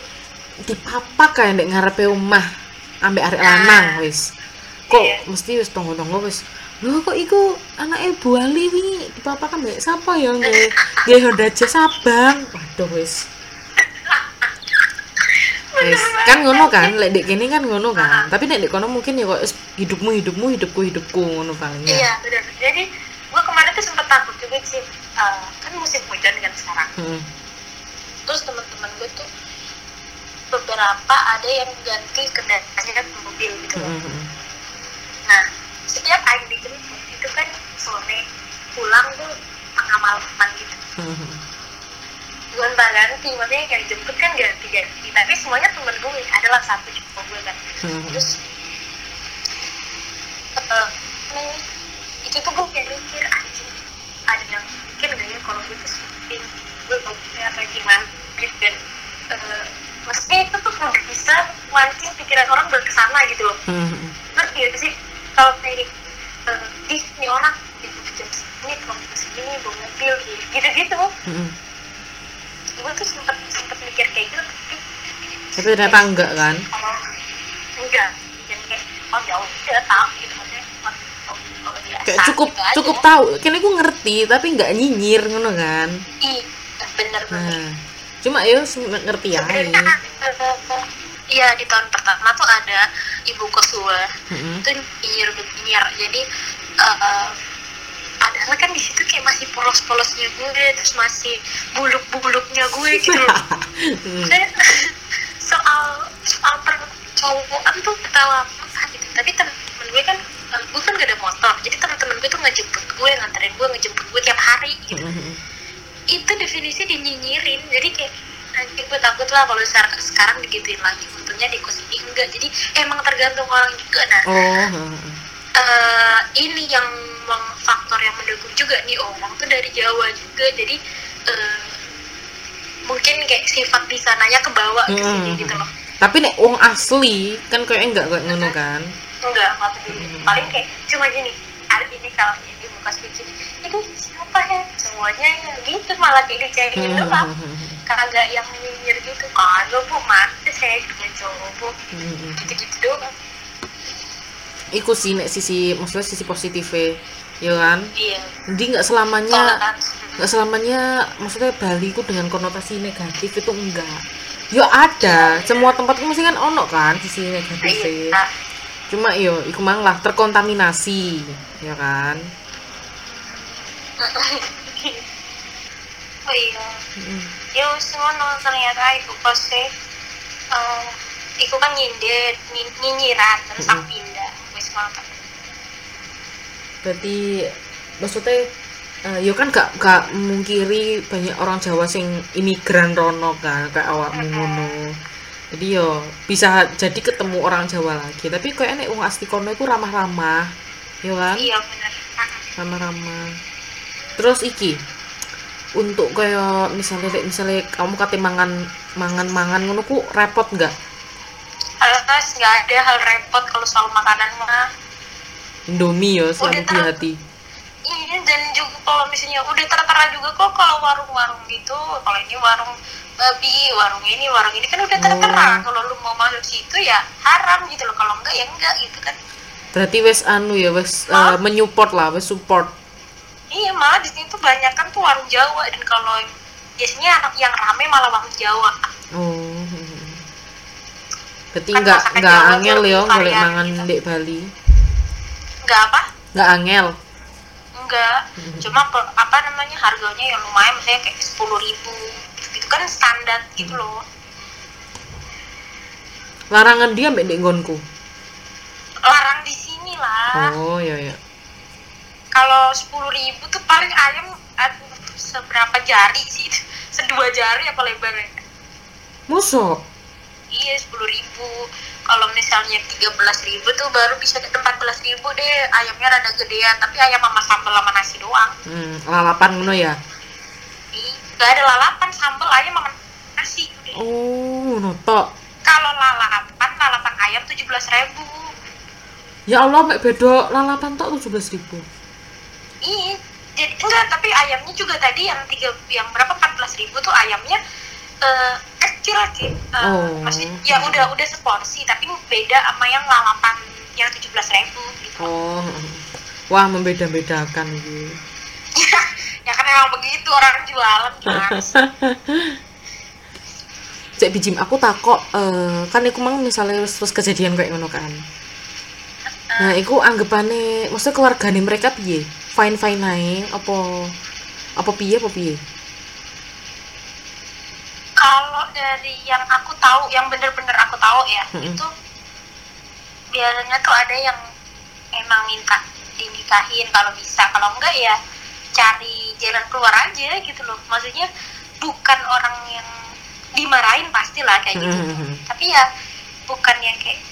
dipapak kayak dek ngarepe omah ambek arek lanang wis kok Iya. mesti wis tonggo-tonggo wis lho kok iku anak Bu Ali wingi dipapak ambek siapa ya nggih nggih Honda Jazz Sabang waduh wis Wis, kan ngono kan, lek dek kene kan ngono kan. Tapi nek dek kono mungkin ya kok hidupmu hidupmu hidupku hidupku ngono paling ya. iya bener jadi gue kemarin tuh sempet takut juga sih Eh, kan musim hujan kan sekarang Heeh. terus teman-teman gue tuh beberapa ada yang ganti kendaraannya ke mobil gitu loh. Nah, setiap aing dijemput itu kan sore pulang tuh tengah malaman gitu. Heeh. Gonta ganti, maksudnya kayak jemput kan ganti ganti. Tapi semuanya temen gue, adalah satu cuma gue kan. Hmm. Terus eh, nih, itu tuh gue kayak mikir anjing ada yang mikir gak ya kalau gue tuh syuting gue bagusnya apa gimana gitu dan eh, maksudnya itu tuh udah bisa mancing pikiran orang berkesana gitu loh Heeh. ngerti gak sih kalau kayak uh, ih ini orang di jam segini kalau ke sini bawa mobil gitu gue tuh sempet sempet mikir kayak gitu tapi ternyata enggak kan? kalau enggak jadi kayak oh ya udah tahu gitu maksudnya oh, oh, oh, biasa Kayak cukup gitu aja. cukup tahu. Kan aku ngerti tapi enggak nyinyir ngono kan. Ih, bener banget Nah, cuma ya ngerti ya. iya di tahun pertama tuh ada ibu kos gue Heeh. itu nyinyir nyinyir jadi eh, padahal kan di situ kayak masih polos-polosnya gue terus masih buluk-buluknya gue gitu loh. Hmm. Saya soal soal percowokan tuh ketawa apa gitu. Tapi temen-temen gue kan gue kan gak ada motor. Jadi temen-temen gue tuh ngejemput gue nganterin gue ngejemput gue tiap hari gitu. Heeh. itu definisi dinyinyirin. Jadi kayak nanti gue takut lah kalau sekarang, sekarang digituin lagi untungnya di kos ini enggak. Jadi emang tergantung orang juga nah. Oh, eh, ini yang faktor yang mendukung juga nih orang tuh dari Jawa juga. Jadi eh, mungkin kayak sifat di sananya kebawa ke sini Mm-mm. gitu loh. Tapi nek wong asli kan kayak enggak kayak ngono kan. enggak nggak peduli paling kayak cuma gini ada ini kalau ini buka speech itu siapa ya? Semuanya ya gitu malah kayak dicengin Hmm. doang. Kagak yang nyinyir gitu. Kagak bu mati saya juga coba Heeh. gitu-gitu doang Iku sih nek sisi maksudnya sisi positifnya ya kan. iya. Jadi nggak selamanya toleransi nggak selamanya maksudnya Bali itu dengan konotasi negatif itu enggak. Yo ada semua tempat itu mesti kan ono kan sisi negatifnya iya cuma yo iku mang lah terkontaminasi ya kan? Oh iya. Mm. ya wis ngono ternyata ibu kosnya eh iku kan nyindir nyi- nyinyiran terus Mm-mm. aku pindah ngono berarti maksudnya eh, yo kan gak gak mungkiri banyak orang Jawa sing imigran rono kan kayak awakmu ngono. Jadi yo bisa jadi ketemu orang Jawa lagi. Tapi kayak nek wong asli kono itu ramah-ramah yo kan? Iya bener. Ramah-ramah. Terus iki untuk kayak misalnya misalnya kamu kate mangan mangan mangan ngono ku repot nggak Alas nggak ada hal repot kalau soal makanan mah. Indomie ya selalu di hati Iya dan juga kalau misalnya udah tertera juga kok kalau warung-warung gitu. Kalau ini warung babi warung ini warung ini kan udah tertera. Oh. kalau lu mau masuk situ ya haram gitu loh. Kalau enggak ya enggak gitu kan. Berarti wes anu ya wes Hah? menyupport lah wes support. Iya malah di sini tuh banyak kan tuh warung Jawa. Dan kalau biasanya yang rame malah warung Jawa. Oh berarti Kan nggak nggak angel ya golek varian mangan gitu. di Bali? Enggak apa? Nggak angel? Enggak cuma pe- apa namanya harganya ya lumayan misalnya kayak sepuluh ribu. Gitu kan standar gitu loh. Larangan dia mbak dek nggonku larang di sini lah. Oh ya ya kalau sepuluh ribu tuh paling ayam aduh, seberapa jari sih sedua jari apa lebarnya Musuh? Iya sepuluh ribu kalau misalnya tiga belas ribu tuh baru bisa ke empat belas ribu deh ayamnya rada gedean tapi ayam sama sambal sama nasi doang Hmm, lalapan ngono ya. Ih, gak ada lalapan sambal ayam sama nasi. Oh, notok. kalau lalapan lalapan ayam tujuh belas ribu Ya Allah, mek bedo lalapan tok 17.000 ribu. Iya, jadi enggak, tapi ayamnya juga tadi yang tiga yang berapa 14 ribu tuh ayamnya eh, kecil sih. Eh, Oh. Maksudnya ya udah udah seporsi, tapi beda sama yang lalapan yang 17 ribu gitu. Oh. Wah, membeda-bedakan gitu. ya kan emang begitu orang jualan sih? Cek bijim aku takok eh kan iku mang misalnya terus kejadian kayak ngono kan. Nah, iku anggapane maksudnya keluargane mereka piye? Fine-fine ae apa apa piye apa piye? Kalau dari yang aku tahu, yang bener-bener aku tahu ya, Mm-mm. itu biasanya tuh ada yang emang minta dinikahin kalau bisa, kalau enggak ya cari jalan keluar aja gitu loh. Maksudnya bukan orang yang dimarahin pastilah kayak gitu. Mm-mm. Tapi ya bukan yang kayak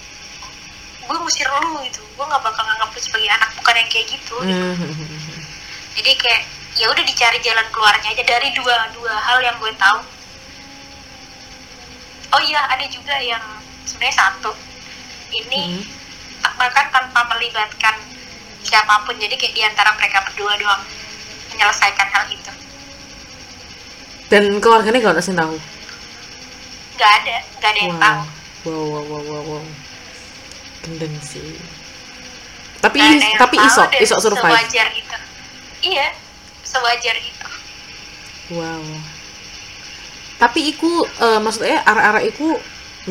gue ngusir lu gitu, gue nggak bakal nganggap lu sebagai anak, bukan yang kayak gitu. Hmm. Jadi kayak ya udah dicari jalan keluarnya aja dari dua dua hal yang gue tahu. Oh iya ada juga yang sebenarnya satu ini Hmm. bahkan tanpa melibatkan siapa pun jadi kayak di antara mereka berdua doang menyelesaikan hal itu. Dan keluarganya gak ada sing tahu. Nggak ada nggak ada yang tahu. Wow, wow, wow, wow, wow. Gendeng sih. Tapi yang tapi iso, iso survive. Sewajar itu. Iya sewajar itu. Wow. Tapi iku eh, maksudnya arek-arek iku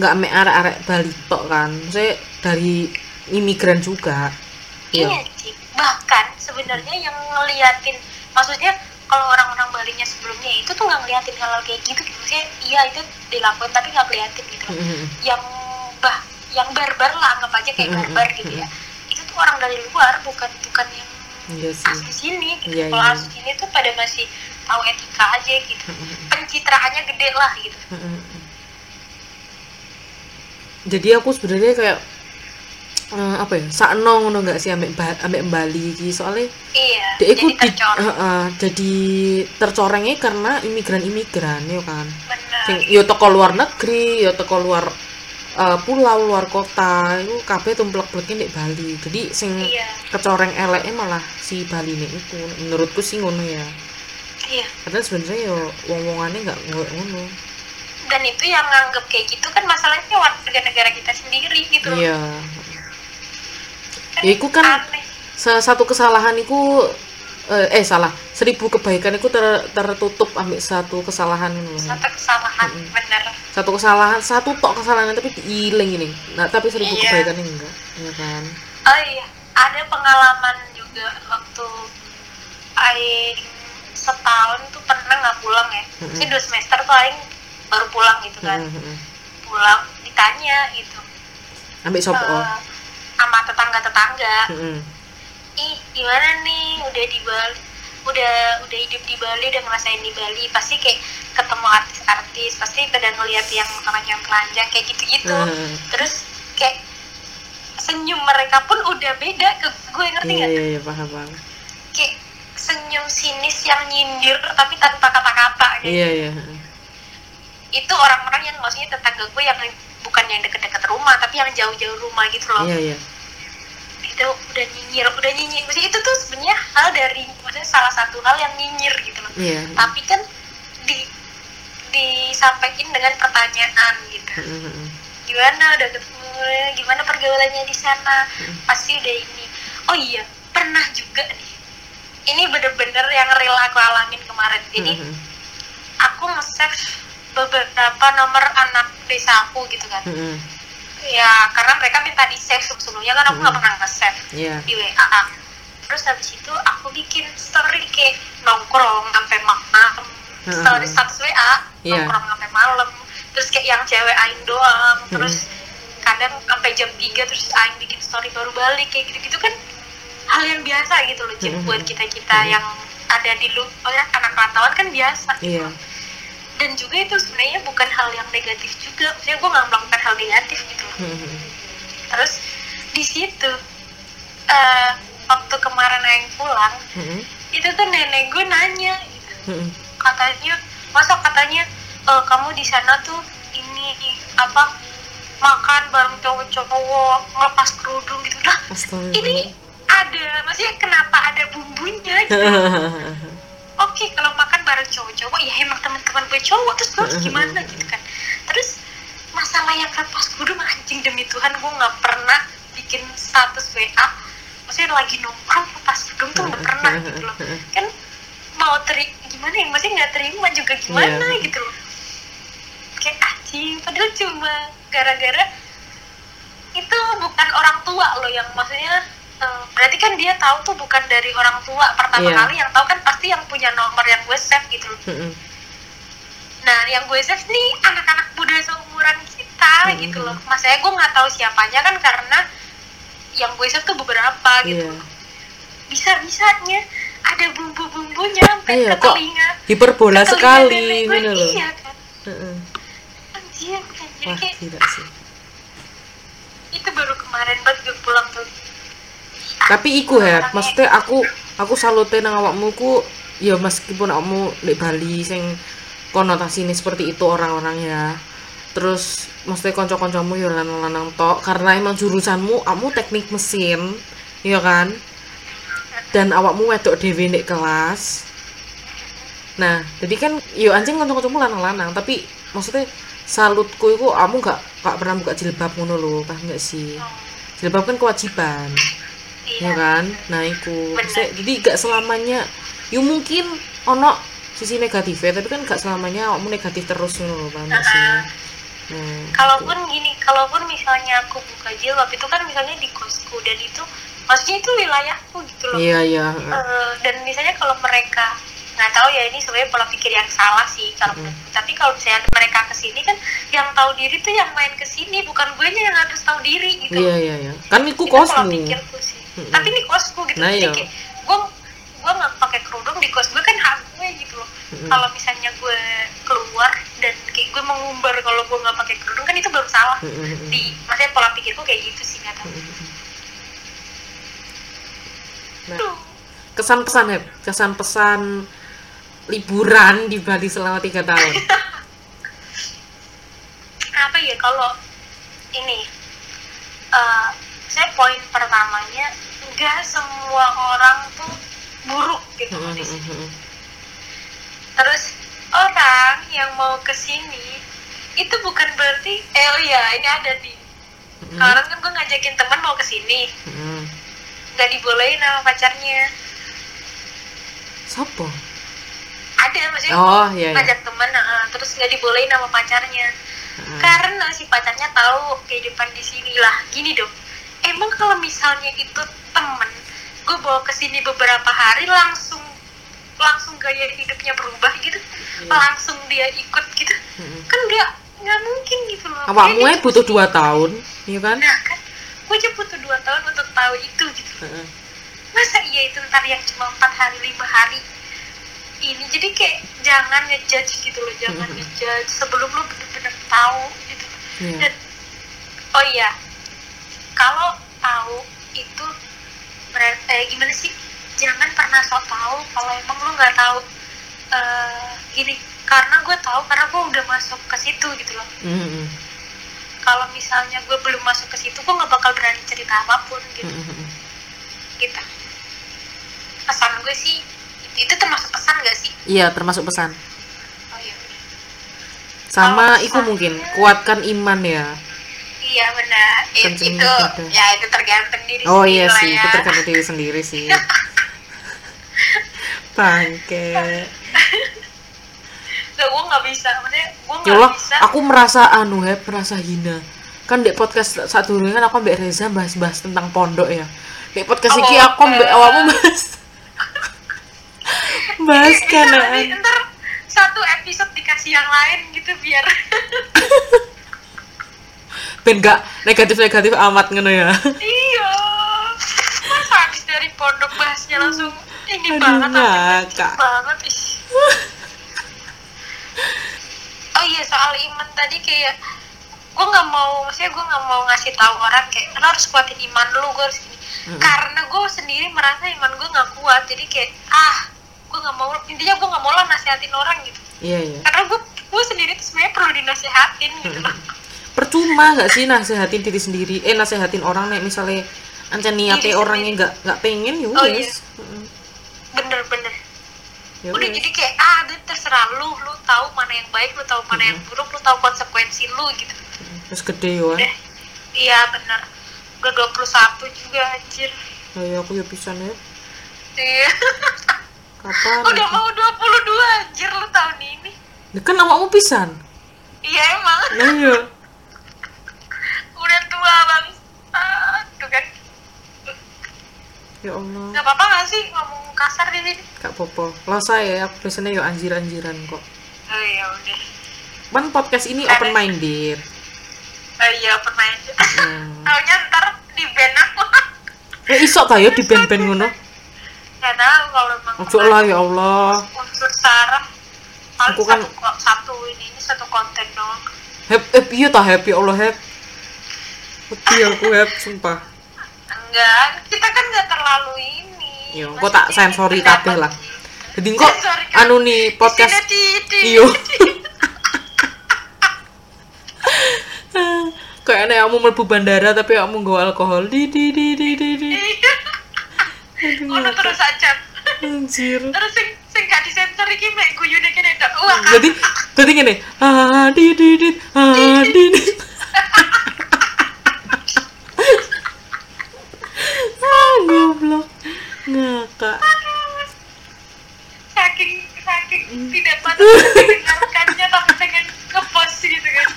nggak mek arek-arek Bali tok kan. Maksudnya dari imigran juga. Iya, Cik. Bahkan sebenarnya yang ngeliatin, maksudnya kalau orang-orang Balinya sebelumnya itu tuh nggak ngeliatin hal-hal kayak gitu, gitu. Maksudnya iya itu dilakuin tapi nggak ngeliatin gitu. Mm-mm. Yang bah, yang barbar lah anggap aja kayak Mm-mm, barbar gitu ya. Itu tuh orang dari luar, bukan bukan yang Iya sih. asli sini gitu. Iya, kalau iya. asli sini tuh pada masih tahu etika aja gitu. Pencitraannya gede lah gitu. Jadi aku sebenarnya kayak eh, apa ya? Sakno ngono nggak sih ambek ambek Bali iki soalnya Iya. Dek jadi iku di, tercoreng. Heeh, jadi tercorengnya karena imigran-imigran ya kan. Bener. Sing yo teko luar negeri, yo teko luar eh, pulau, luar kota, itu kabeh tumplek-plekin di Bali. Jadi sing Iya. kecoreng eleknya malah si Bali nih itu. Menurutku sih ngono ya. Iya. Padahal sebenarnya yo wong-wongannya nggak nggak ngono. Dan itu yang nganggep kayak gitu kan masalahnya warga negara kita sendiri gitu. Iya. Kan Ya, iku kan aneh. Satu kesalahan iku eh, eh salah, seribu kebaikan iku ter, tertutup ambil satu kesalahan satu kesalahan Mm-mm. bener satu kesalahan satu tok kesalahan tapi diiling ini nah tapi seribu Iya. kebaikan ini enggak ya kan oh iya ada pengalaman juga waktu Aing setahun tuh pernah nggak pulang ya? Sih dua semester Aing baru pulang gitu kan. Pulang ditanya gitu. Ambil sopo? Eh, sama tetangga-tetangga. Mm, mm. ih gimana nih? Udah di Bali udah udah hidup di Bali udah ngerasain di Bali. Pasti kayak ketemu artis-artis pasti pada ngeliat yang orang yang telanjang kayak gitu-gitu. Terus kayak senyum mereka pun udah beda ke gue ngerti iya nggak iya iya paham paham. Kayak senyum sinis yang nyindir tapi tanpa kata-kata gitu. iya iya. Itu orang-orang yang maksudnya tetangga gue yang bukan yang deket-deket rumah tapi yang jauh-jauh rumah gitu loh. Iya iya. Itu udah nyinyir udah nyinyir. Maksudnya itu tuh sebenarnya hal dari maksudnya salah satu hal yang nyinyir gitu loh. Iya. Tapi kan di disampaikan dengan pertanyaan gitu. Mm, mm, mm. gimana udah ketemu gimana pergaulannya di sana? Hmm. pasti udah ini. Oh iya pernah juga nih ini bener-bener yang real aku alamin kemarin jadi Mm, mm, aku nge-save beberapa nomor anak desa aku gitu kan mm, mm. ya karena mereka minta di save sebelumnya kan aku nggak Hmm. pernah nge-save iya di WA terus habis itu aku bikin story kayak nongkrong sampai malam Hmm. story status WA Iya. nongkrong sampai malam terus kayak yang cewek aing doang Hmm. terus kadang sampai jam 3 terus aing bikin story baru balik kayak gitu-gitu kan hal yang biasa gitu loh Cip, Hmm. buat kita kita Hmm. yang ada di lu oh ya, anak rantauan kan biasa gitu iya dan juga itu sebenarnya bukan hal yang negatif juga maksudnya gue nggak melakukan hal negatif gitu loh Hmm. terus di situ eh, waktu kemarin yang pulang Hmm. itu tuh nenek gue nanya gitu. Hmm. katanya masa katanya eh, kamu di sana tuh ini apa makan bareng cowok-cowok ngelepas kerudung gitu Astaga. ini ada maksudnya kenapa ada bumbunya gitu? Oke kalau makan bareng cowok-cowok ya emang teman-teman gue cowok terus gue harus gimana gitu kan? Terus masalah yang lepas kerudung anjing demi Tuhan gue nggak pernah bikin status WA maksudnya lagi nongkrong lepas kerudung tuh nggak pernah gitu loh. Kan mau teri gimana ya? Maksudnya nggak terima juga gimana Iya. gitu loh. Kayak anjing padahal cuma gara-gara itu bukan orang tua loh yang maksudnya eh, berarti kan dia tahu tuh bukan dari orang tua pertama Iya. kali yang tahu kan pasti yang punya nomor yang gue save gitu loh Hmm. nah yang gue save nih anak-anak muda seumuran kita Hmm. gitu loh maksudnya gue nggak tahu siapanya kan karena yang gue save tuh beberapa gitu Iya. bisa bisanya ada bumbu-bumbunya sampai Iya, ke telinga Hiperbola ke telinga sekali gitu loh. iya kan Heeh. anjir anjir Wah, kayak gila sih. itu baru kemarin banget gue pulang tuh Tapi iku ya, maksudnya aku aku salute nang awakmu ku ya meskipun awakmu di Bali sing konotasinya seperti itu orang-orang ya. Terus maksudnya konco-koncomu ya lanang-lanang tok karena emang jurusanmu kamu teknik mesin, ya kan? Dan awakmu wedok dhewe nek kelas. Nah, jadi kan yo anjing konco-koncomu lanang-lanang, tapi maksudnya salutku itu kamu gak gak pernah buka jilbab ngono lho, paham gak sih? Jilbab kan kewajiban ya iya kan? Nah iku. Maksudnya, jadi gak selamanya ya mungkin ono sisi negatifnya tapi kan gak selamanya kamu negatif terus loh gak sih Ah. nah kalaupun gini kalaupun misalnya aku buka jilbab itu kan misalnya di kosku dan itu maksudnya itu wilayahku gitu loh. Iya iya. Eh, dan misalnya kalau mereka nggak tahu ya ini sebenarnya pola pikir yang salah sih kalau Mm. tapi kalau misalnya mereka ke sini kan yang tahu diri tuh yang main ke sini bukan gue yang harus tahu diri gitu iya iya iya. Kan itu pola kosmu. pikirku sih Mm-mm. tapi ini kosku gitu. Nah, jadi iya. kayak gue gue nggak pakai kerudung di kos gue kan hak gue gitu loh. Kalau misalnya gue keluar dan kayak gue mengumbar kalau gue nggak pakai kerudung kan itu baru salah. Di maksudnya pola pikirku kayak gitu sih nggak tahu Nah, kesan-pesan ya kesan-pesan liburan di Bali selama tiga tahun. Apa ya kalau ini eh saya poin pertamanya nggak semua orang tuh buruk gitu Mm-mm, di sini. mm-mm. terus orang yang mau ke sini itu bukan berarti eh oh ini ada di Mm-mm. kemarin kan gue ngajakin teman mau ke sini Mm-mm. nggak dibolehin sama pacarnya Sopo? ada maksudnya Oh, iya, iya. ngajak teman nah, terus nggak dibolehin sama pacarnya Mm. karena si pacarnya tahu kehidupan di sini lah gini dong emang kalau misalnya itu temen gue bawa ke sini beberapa hari langsung langsung gaya hidupnya berubah gitu Iya. langsung dia ikut gitu Mm-mm. kan nggak nggak mungkin gitu loh awakmu Dia ya butuh dua tahun iya kan nah kan gue aja butuh dua tahun untuk tahu itu gitu Heeh. masa iya itu ntar yang cuma empat hari lima hari ini jadi kayak jangan ngejudge gitu loh jangan Mhm. ngejudge sebelum lo bener-bener tahu gitu Iya. dan oh iya kalau tahu itu berarti eh, gimana sih? Jangan pernah sok tahu kalau emang lo nggak tahu. Eh gini karena gue tahu karena gue udah masuk ke situ gitu loh. Mm-mm. kalau misalnya gue belum masuk ke situ gue nggak bakal berani cerita apa pun gitu. Mm-mm. gitu. Pesan gue sih itu, itu termasuk pesan gak sih? Iya termasuk pesan. Oh iya. Sama itu mungkin kuatkan iman ya iya benar. It- itu dada. ya itu tergantung diri oh sendiri iya lah sih ya. itu tergantung diri sendiri sih. Bangke. Nggak, gue nggak bisa maksudnya gue ya nggak bisa. aku merasa anu ya merasa hina. Kan di podcast satu dulu kan aku mbak Reza bahas-bahas tentang pondok ya. Di podcast ini Oh, aku mbak awakmu bahas bahas kan ntar satu episode dikasih yang lain gitu biar ben gak negatif-negatif amat ngono ya. Iya. Masa habis dari pondok bahasnya langsung ini Aduh, banget anjing banget ih. Ya soal iman tadi kayak gue nggak mau maksudnya gue nggak mau ngasih tahu orang kayak lo harus kuatin iman lu gue harus gini Mm-mm. karena gue sendiri merasa iman gue nggak kuat jadi kayak ah gue nggak mau. Intinya gue nggak mau lah nasihatin orang gitu. Iya iya. Karena gue gue sendiri tuh sebenarnya perlu dinasehatin gitu. Loh percuma nggak sih nasehatin diri sendiri? Eh nasehatin orang nih misalnya ancen niatnya orangnya nggak nggak pengen ya Oh, wes Mm-mm. bener-bener ya udah jadi kayak ah udah terserah lu. Lu tahu mana yang baik lu tahu mana yang buruk lu tahu konsekuensi lu gitu. Terus gede ya. Iya bener. Udah 21 juga anjir. Ya aku ya pisan ya. Iya. Kapan udah mau 22 anjir lu tahun ini. Ya kan awakmu pisan? Iya emang. Nah iya udah tua bang. Tuh kan. Ya Allah. Nggak apa-apa nggak sih? Ngomong kasar di sini. Kak Popo lah saya aku biasanya yo anjir-anjiran kok. Oh iya udah. Kan podcast ini open minded oh iya pernah aja hmm. taunya ntar di band aku. Eh iso ta ya di band-band ngono? Nggak tahu kalau emang ojo lah ya Allah. unsur sarah. Aku kan- satu satu ini ini satu konten doang. Hep, hep, iya ta happy Allah hep Wedi aku hep, sumpah. Enggak kita kan nggak terlalu ini. Iya, kok tak sensori kabeh lah. Jadi kok anu nih podcast. Iyo Kayak aneh kamu mlebu bandara tapi kamu nggawa alkohol. Di di di di di di. Iya. Ngono terus aja. Anjir. Terus sing sing gak disensor iki mek guyune kene tok. Wah. Jadi, jadi gini. Ah di di di. Ah di di Ah goblok. Ngakak. Saking saking tidak patut mendengarkannya tapi pengen ngepost gitu kan.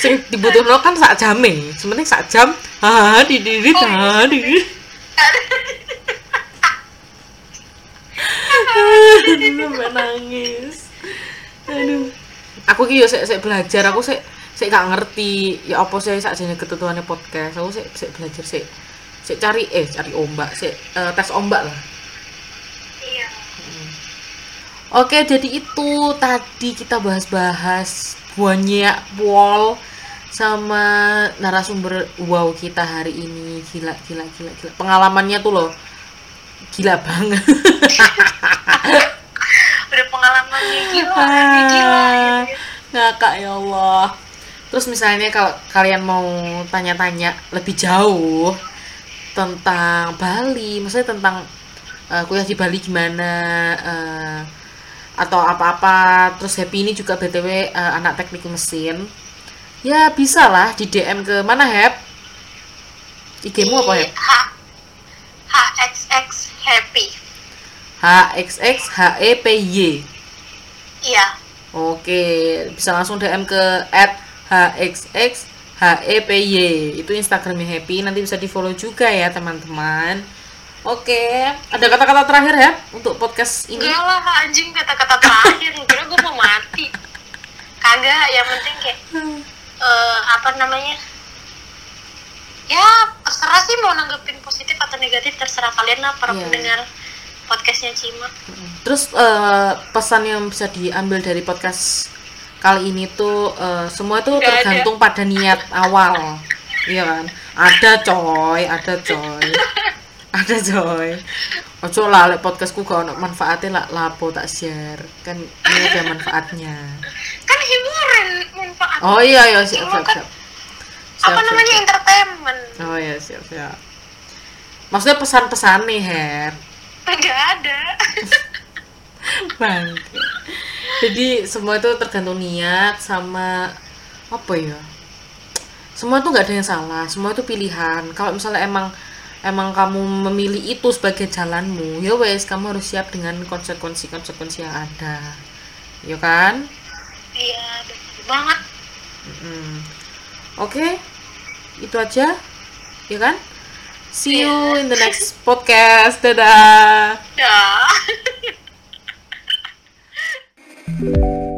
Sing dibutuhno kan sak jame. Sementing sak jam ah di di di ah di di. Aduh, sampai nangis. Aduh. Aku ki yo sik belajar. Aku sik sik gak ngerti. Ya apa sih sakjane ketentuannya podcast. Aku sik sik belajar sik sik cari eh cari ombak sik eh, tes ombak lah iya Oke, jadi itu tadi kita bahas-bahas banyak wall sama narasumber wow kita hari ini. Gila, gila, gila, gila. Pengalamannya tuh loh. Gila banget. udah pengalamannya gila Ah. gila gitu. Ngakak ya Allah. Terus misalnya kalau kalian mau tanya-tanya lebih jauh tentang Bali, maksudnya tentang eh, kuliah di Bali gimana eh, atau apa-apa, terus Happy ini juga BTW eh, anak teknik mesin. Ya bisa lah di DM ke mana Hep? IG-mu apa? H HXX happy HXX HEPY. iya Oke, bisa langsung DM ke @hxx HEPY. Itu Instagramnya Happy. Nanti bisa di follow juga ya teman-teman. Oke, ada kata-kata terakhir ya untuk podcast ini? enggak lah anjing kata-kata terakhir kira gue mau mati kagak yang penting kayak eh, apa namanya ya terserah sih mau nanggepin positif atau negatif terserah kalian lah para Iya. pendengar podcastnya Cima Terus eh, pesan yang bisa diambil dari podcast kali ini tuh eh, semua tuh ada. tergantung pada niat awal, iya kan? Ada coy, ada coy, ada coy. Ojo lah, lek podcastku gak ono manfaatnya lah, lapo tak share. Kan ini ada manfaatnya. kan hiburan manfaat Oh iya iya siap Cuma siap kan siap. apa namanya entertainment Oh iya siap siap. Maksudnya pesan-pesan nih Her. nggak ada Bang. Jadi semua itu tergantung niat sama apa ya? Semua itu nggak ada yang salah. Semua itu pilihan. Kalau misalnya emang emang kamu memilih itu sebagai jalanmu, ya wes kamu harus siap dengan konsekuensi-konsekuensi yang ada. Ya kan? iya betul banget Mm. Oke, itu aja, ya kan? See you in the next podcast. Dadah. Música